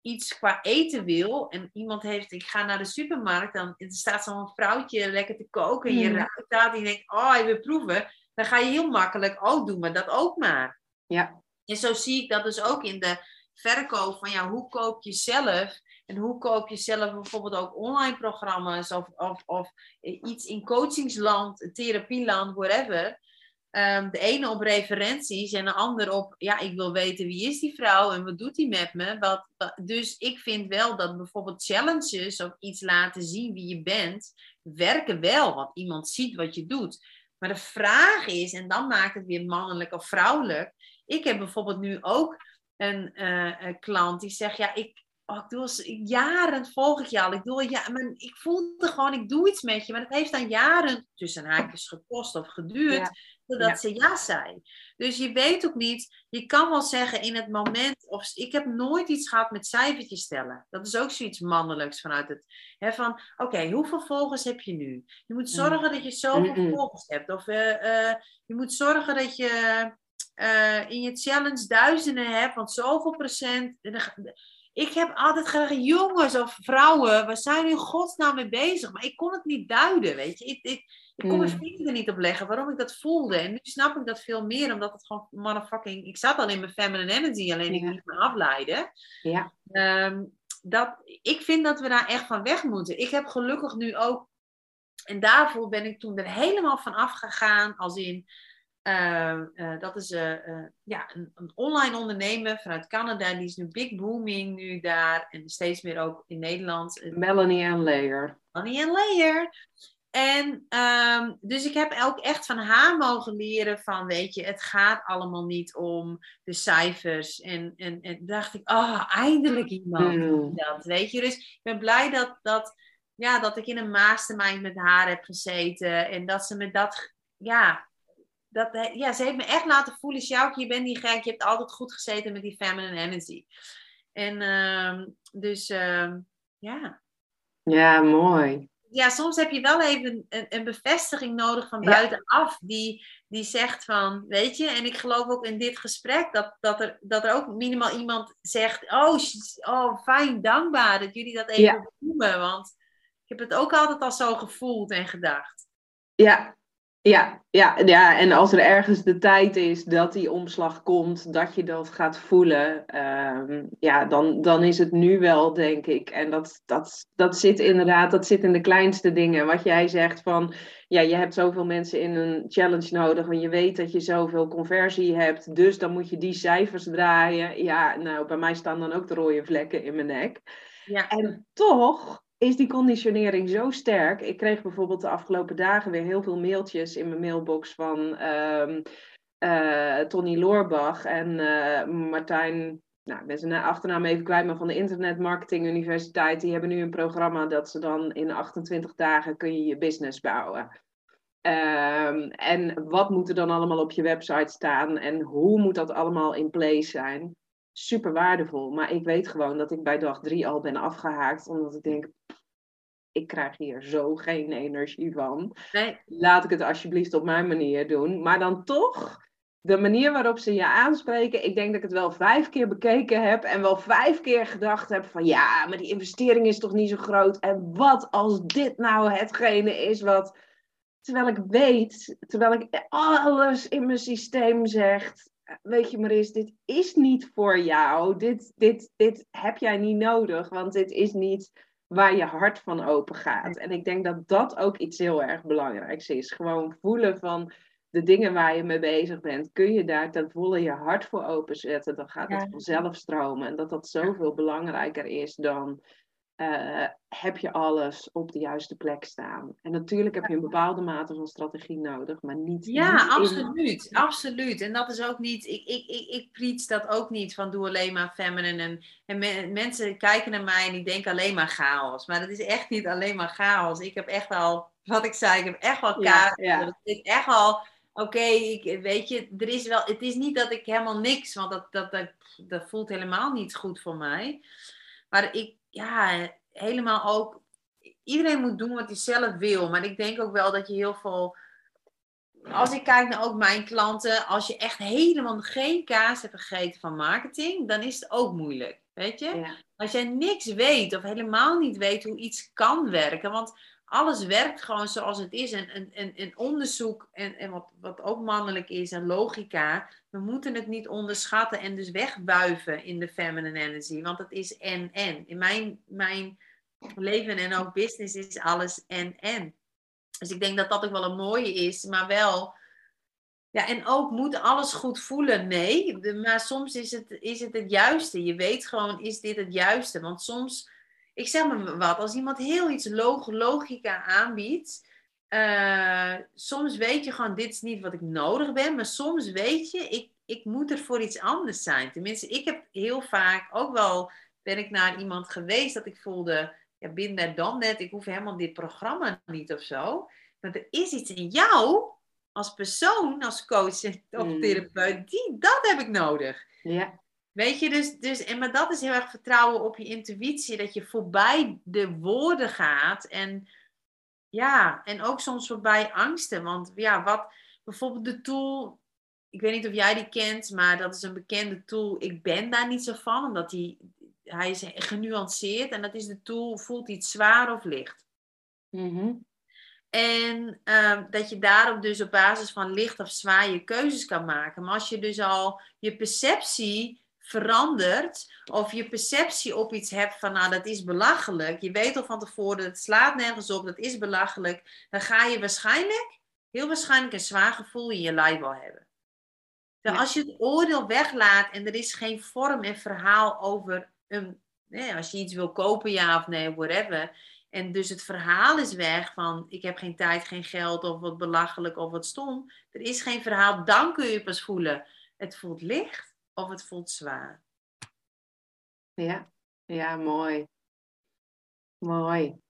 iets qua eten wil en iemand heeft, ik ga naar de supermarkt, dan staat zo'n vrouwtje lekker te koken en je mm. ruikt dat en je denkt, oh, je wil proeven. Dan ga je heel makkelijk, oh, doe maar dat ook maar. Ja. En zo zie ik dat dus ook in de verkoop van, ja, hoe koop je zelf en hoe koop je zelf bijvoorbeeld ook online programma's of, of, of iets in coachingsland, therapieland, whatever. Um, de ene op referenties en de ander op, ja, ik wil weten wie is die vrouw en wat doet die met me. Wat, dus ik vind wel dat bijvoorbeeld challenges of iets laten zien wie je bent, werken wel, want iemand ziet wat je doet. Maar de vraag is, en dan maakt het weer mannelijk of vrouwelijk. Ik heb bijvoorbeeld nu ook een, uh, een klant die zegt, ja, ik, oh, ik doe al jaren, volg ik je al. Ik, doe, ja, maar ik voelde gewoon, ik doe iets met je. Maar het heeft dan jaren tussen haakjes gekost of geduurd. Totdat ze ja zei. Dus je weet ook niet, je kan wel zeggen in het moment, of ik heb nooit iets gehad met cijfertjes stellen. Dat is ook zoiets mannelijks vanuit het, hè, van oké, hoeveel volgers heb je nu? Je moet mm. zorgen dat je zoveel volgers hebt. Of uh, uh, je moet zorgen dat je uh, in je challenge duizenden hebt, want zoveel procent. Ik heb altijd graag jongens of vrouwen, waar zijn in godsnaam mee bezig? Maar ik kon het niet duiden, weet je. Ik, ik, ik kon mijn mm. vinger er niet op leggen waarom ik dat voelde. En nu snap ik dat veel meer, omdat het gewoon motherfucking... Ik zat al in mijn feminine energy, alleen ik niet me afleiden. Ja. Um, dat, ik vind dat we daar echt van weg moeten. Ik heb gelukkig nu ook... En daarvoor ben ik toen er helemaal van afgegaan, als in... Uh, uh, dat is uh, ja, een, een, online ondernemer vanuit Canada. Die is nu big booming nu daar. En steeds meer ook in Nederland. Melanie en Layer. Melanie en Layer. En um, dus ik heb ook echt van haar mogen leren van, weet je, het gaat allemaal niet om de cijfers. En, en, en dacht ik, oh, eindelijk iemand mm. dat, weet je. Dus ik ben blij dat, dat, ja, dat ik in een mastermind met haar heb gezeten. En dat ze me dat, ja, dat, ja, ze heeft me echt laten voelen, Sjoukje, je bent niet gek, je hebt altijd goed gezeten met die feminine energy. En um, dus, um, ja. Ja, mooi ja, soms heb je wel even een, een bevestiging nodig van buitenaf. Die, die zegt van, weet je, en ik geloof ook in dit gesprek dat, dat, er, dat er ook minimaal iemand zegt: Oh, oh fijn, dankbaar dat jullie dat even ja. noemen. Want ik heb het ook altijd al zo gevoeld en gedacht. Ja, Ja, ja, ja, en als er ergens de tijd is dat die omslag komt, dat je dat gaat voelen, ehm, ja, dan, dan is het nu wel, denk ik. En dat, dat, dat zit inderdaad, dat zit in de kleinste dingen. Wat jij zegt van, ja, je hebt zoveel mensen in een challenge nodig, want je weet dat je zoveel conversie hebt, dus dan moet je die cijfers draaien. Ja, nou, bij mij staan dan ook de rode vlekken in mijn nek. Ja. En toch is die conditionering zo sterk. Ik kreeg bijvoorbeeld de afgelopen dagen weer heel veel mailtjes in mijn mailbox van um, uh, Tony Loorbach en uh, Martijn. Nou, ik ben achternaam even kwijt, maar van de Internet Marketing Universiteit. Die hebben nu een programma dat ze dan in 28 dagen kun je je business bouwen. Um, en wat moet er dan allemaal op je website staan en hoe moet dat allemaal in place zijn? Super waardevol. Maar ik weet gewoon dat ik bij dag drie al ben afgehaakt. Omdat ik denk, ik krijg hier zo geen energie van. Nee. Laat ik het alsjeblieft op mijn manier doen. Maar dan toch, de manier waarop ze je aanspreken. Ik denk dat ik het wel vijf keer bekeken heb. En wel vijf keer gedacht heb van ja, maar die investering is toch niet zo groot. En wat als dit nou hetgene is wat... Terwijl ik weet, terwijl ik alles in mijn systeem zegt, weet je Maris, dit is niet voor jou. Dit, dit, dit heb jij niet nodig, want dit is niet waar je hart van open gaat. En ik denk dat dat ook iets heel erg belangrijks is. Gewoon voelen van de dingen waar je mee bezig bent. Kun je daar ten volle je hart voor openzetten, dan gaat het vanzelf stromen. En dat dat zoveel belangrijker is dan uh, heb je alles op de juiste plek staan. En natuurlijk heb je een bepaalde mate van strategie nodig, maar niet. Ja, absoluut. Absoluut. En dat is ook niet. Ik, ik, ik, ik preach dat ook niet van doe alleen maar feminine. En, en mensen kijken naar mij en die denken alleen maar chaos. Maar dat is echt niet alleen maar chaos. Ik heb echt al, wat ik zei, ik heb echt wel chaos. Ja, ja. Ik echt al. Oké, ik weet je, er is wel, het is niet dat ik helemaal niks, want dat, dat, dat, dat voelt helemaal niet goed voor mij. Maar ik, ja, helemaal ook. Iedereen moet doen wat hij zelf wil. Maar ik denk ook wel dat je heel veel. Als ik kijk naar ook mijn klanten, als je echt helemaal geen kaas hebt gegeten van marketing, dan is het ook moeilijk. Weet je? Als jij niks weet of helemaal niet weet hoe iets kan werken. Want alles werkt gewoon zoals het is. En, en, en, onderzoek, en, en wat, wat ook mannelijk is, en logica. We moeten het niet onderschatten en dus wegbuiven in de feminine energy. Want het is en-en. In mijn, mijn leven en ook business is alles en-en. Dus ik denk dat dat ook wel een mooie is, maar wel... Ja, en ook moet alles goed voelen? Nee, maar soms is het, is het het juiste. Je weet gewoon, is dit het juiste? Want soms ik zeg maar wat, als iemand heel iets log logica aanbiedt, uh, soms weet je gewoon, dit is niet wat ik nodig ben, maar soms weet je, ik, ik moet er voor iets anders zijn. Tenminste, ik heb heel vaak ook wel, ben ik naar iemand geweest dat ik voelde, ja, binnen dan net, ik hoef helemaal dit programma niet of zo. Maar er is iets in jou, als persoon, als coach of mm. therapeut, die, dat heb ik nodig. Ja. Weet je, dus, dus en maar dat is heel erg vertrouwen op je intuïtie, dat je voorbij de woorden gaat en ja, en ook soms voorbij angsten. Want ja, wat bijvoorbeeld de tool, ik weet niet of jij die kent, maar dat is een bekende tool. Ik ben daar niet zo van, omdat die, hij is genuanceerd en dat is de tool, voelt iets zwaar of licht. Mm En ehm, dat je daarop dus op basis van licht of zwaar je keuzes kan maken. Maar als je dus al je perceptie verandert of je perceptie op iets hebt van nou dat is belachelijk, je weet al van tevoren het slaat nergens op, dat is belachelijk, dan ga je waarschijnlijk, heel waarschijnlijk een zwaar gevoel in je lijf wel hebben. Dan als je het oordeel weglaat en er is geen vorm en verhaal over een, nee, als je iets wil kopen ja of nee, whatever. En dus het verhaal is weg van ik heb geen tijd, geen geld of wat belachelijk of wat stom. Er is geen verhaal, dan kun je pas voelen. Het voelt licht of het voelt zwaar. Ja, ja, mooi. Mooi.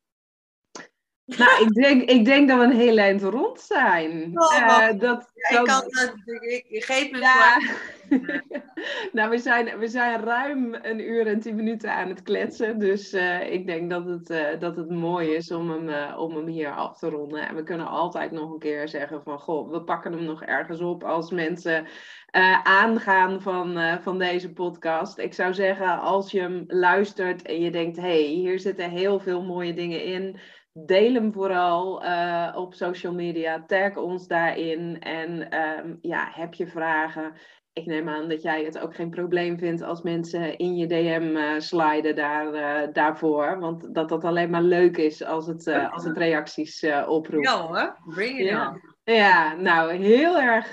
Nou, ik denk, ik denk dat we een heel eind rond zijn. Oh, uh, dat, ja, ik, kan, ik, ik geef me ja. nou, we zijn, we zijn ruim een uur en tien minuten aan het kletsen. Dus uh, ik denk dat het, uh, dat het mooi is om hem, om hem hier af te ronden. En we kunnen altijd nog een keer zeggen van... Goh, we pakken hem nog ergens op als mensen aangaan van, van deze podcast. Ik zou zeggen, als je hem luistert en je denkt... Hé, hey, hier zitten heel veel mooie dingen in deel hem vooral eh, op social media. Tag ons daarin. En ehm, ja, heb je vragen? Ik neem aan dat jij het ook geen probleem vindt als mensen in je DM uh, sliden daar, daarvoor. Want dat dat alleen maar leuk is als het, als het reacties oproept. Ja hoor, bring it ja. on. Ja, nou heel erg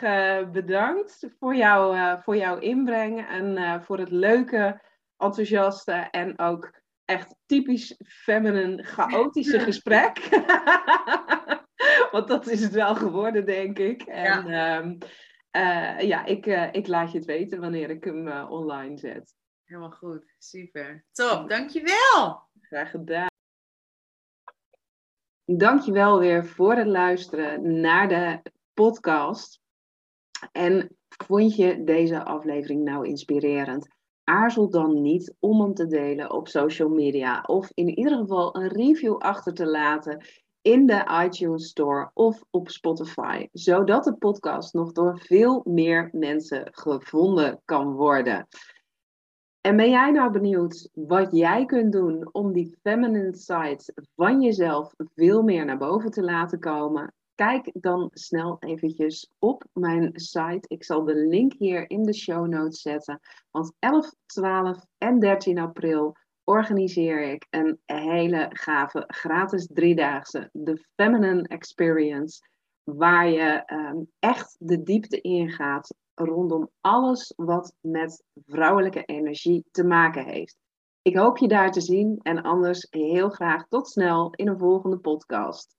bedankt voor, jou, voor jouw inbreng en voor het leuke, enthousiaste en ook echt typisch feminine, chaotische gesprek. Want dat is het wel geworden, denk ik. En ja, um, uh, ja ik, uh, ik laat je het weten wanneer ik hem uh, online zet. Helemaal goed, super. Top, dankjewel. Graag gedaan. Dankjewel weer voor het luisteren naar de podcast. En vond je deze aflevering nou inspirerend? Aarzel dan niet om hem te delen op social media. Of in ieder geval een review achter te laten in de iTunes Store of op Spotify. Zodat de podcast nog door veel meer mensen gevonden kan worden. En ben jij nou benieuwd wat jij kunt doen om die feminine side van jezelf veel meer naar boven te laten komen? Kijk dan snel eventjes op mijn site. Ik zal de link hier in de show notes zetten. Want 11, 12 en 13 april organiseer ik een hele gave gratis driedaagse, de Feminine Experience, waar je um, echt de diepte ingaat rondom alles wat met vrouwelijke energie te maken heeft. Ik hoop je daar te zien en anders heel graag tot snel in een volgende podcast.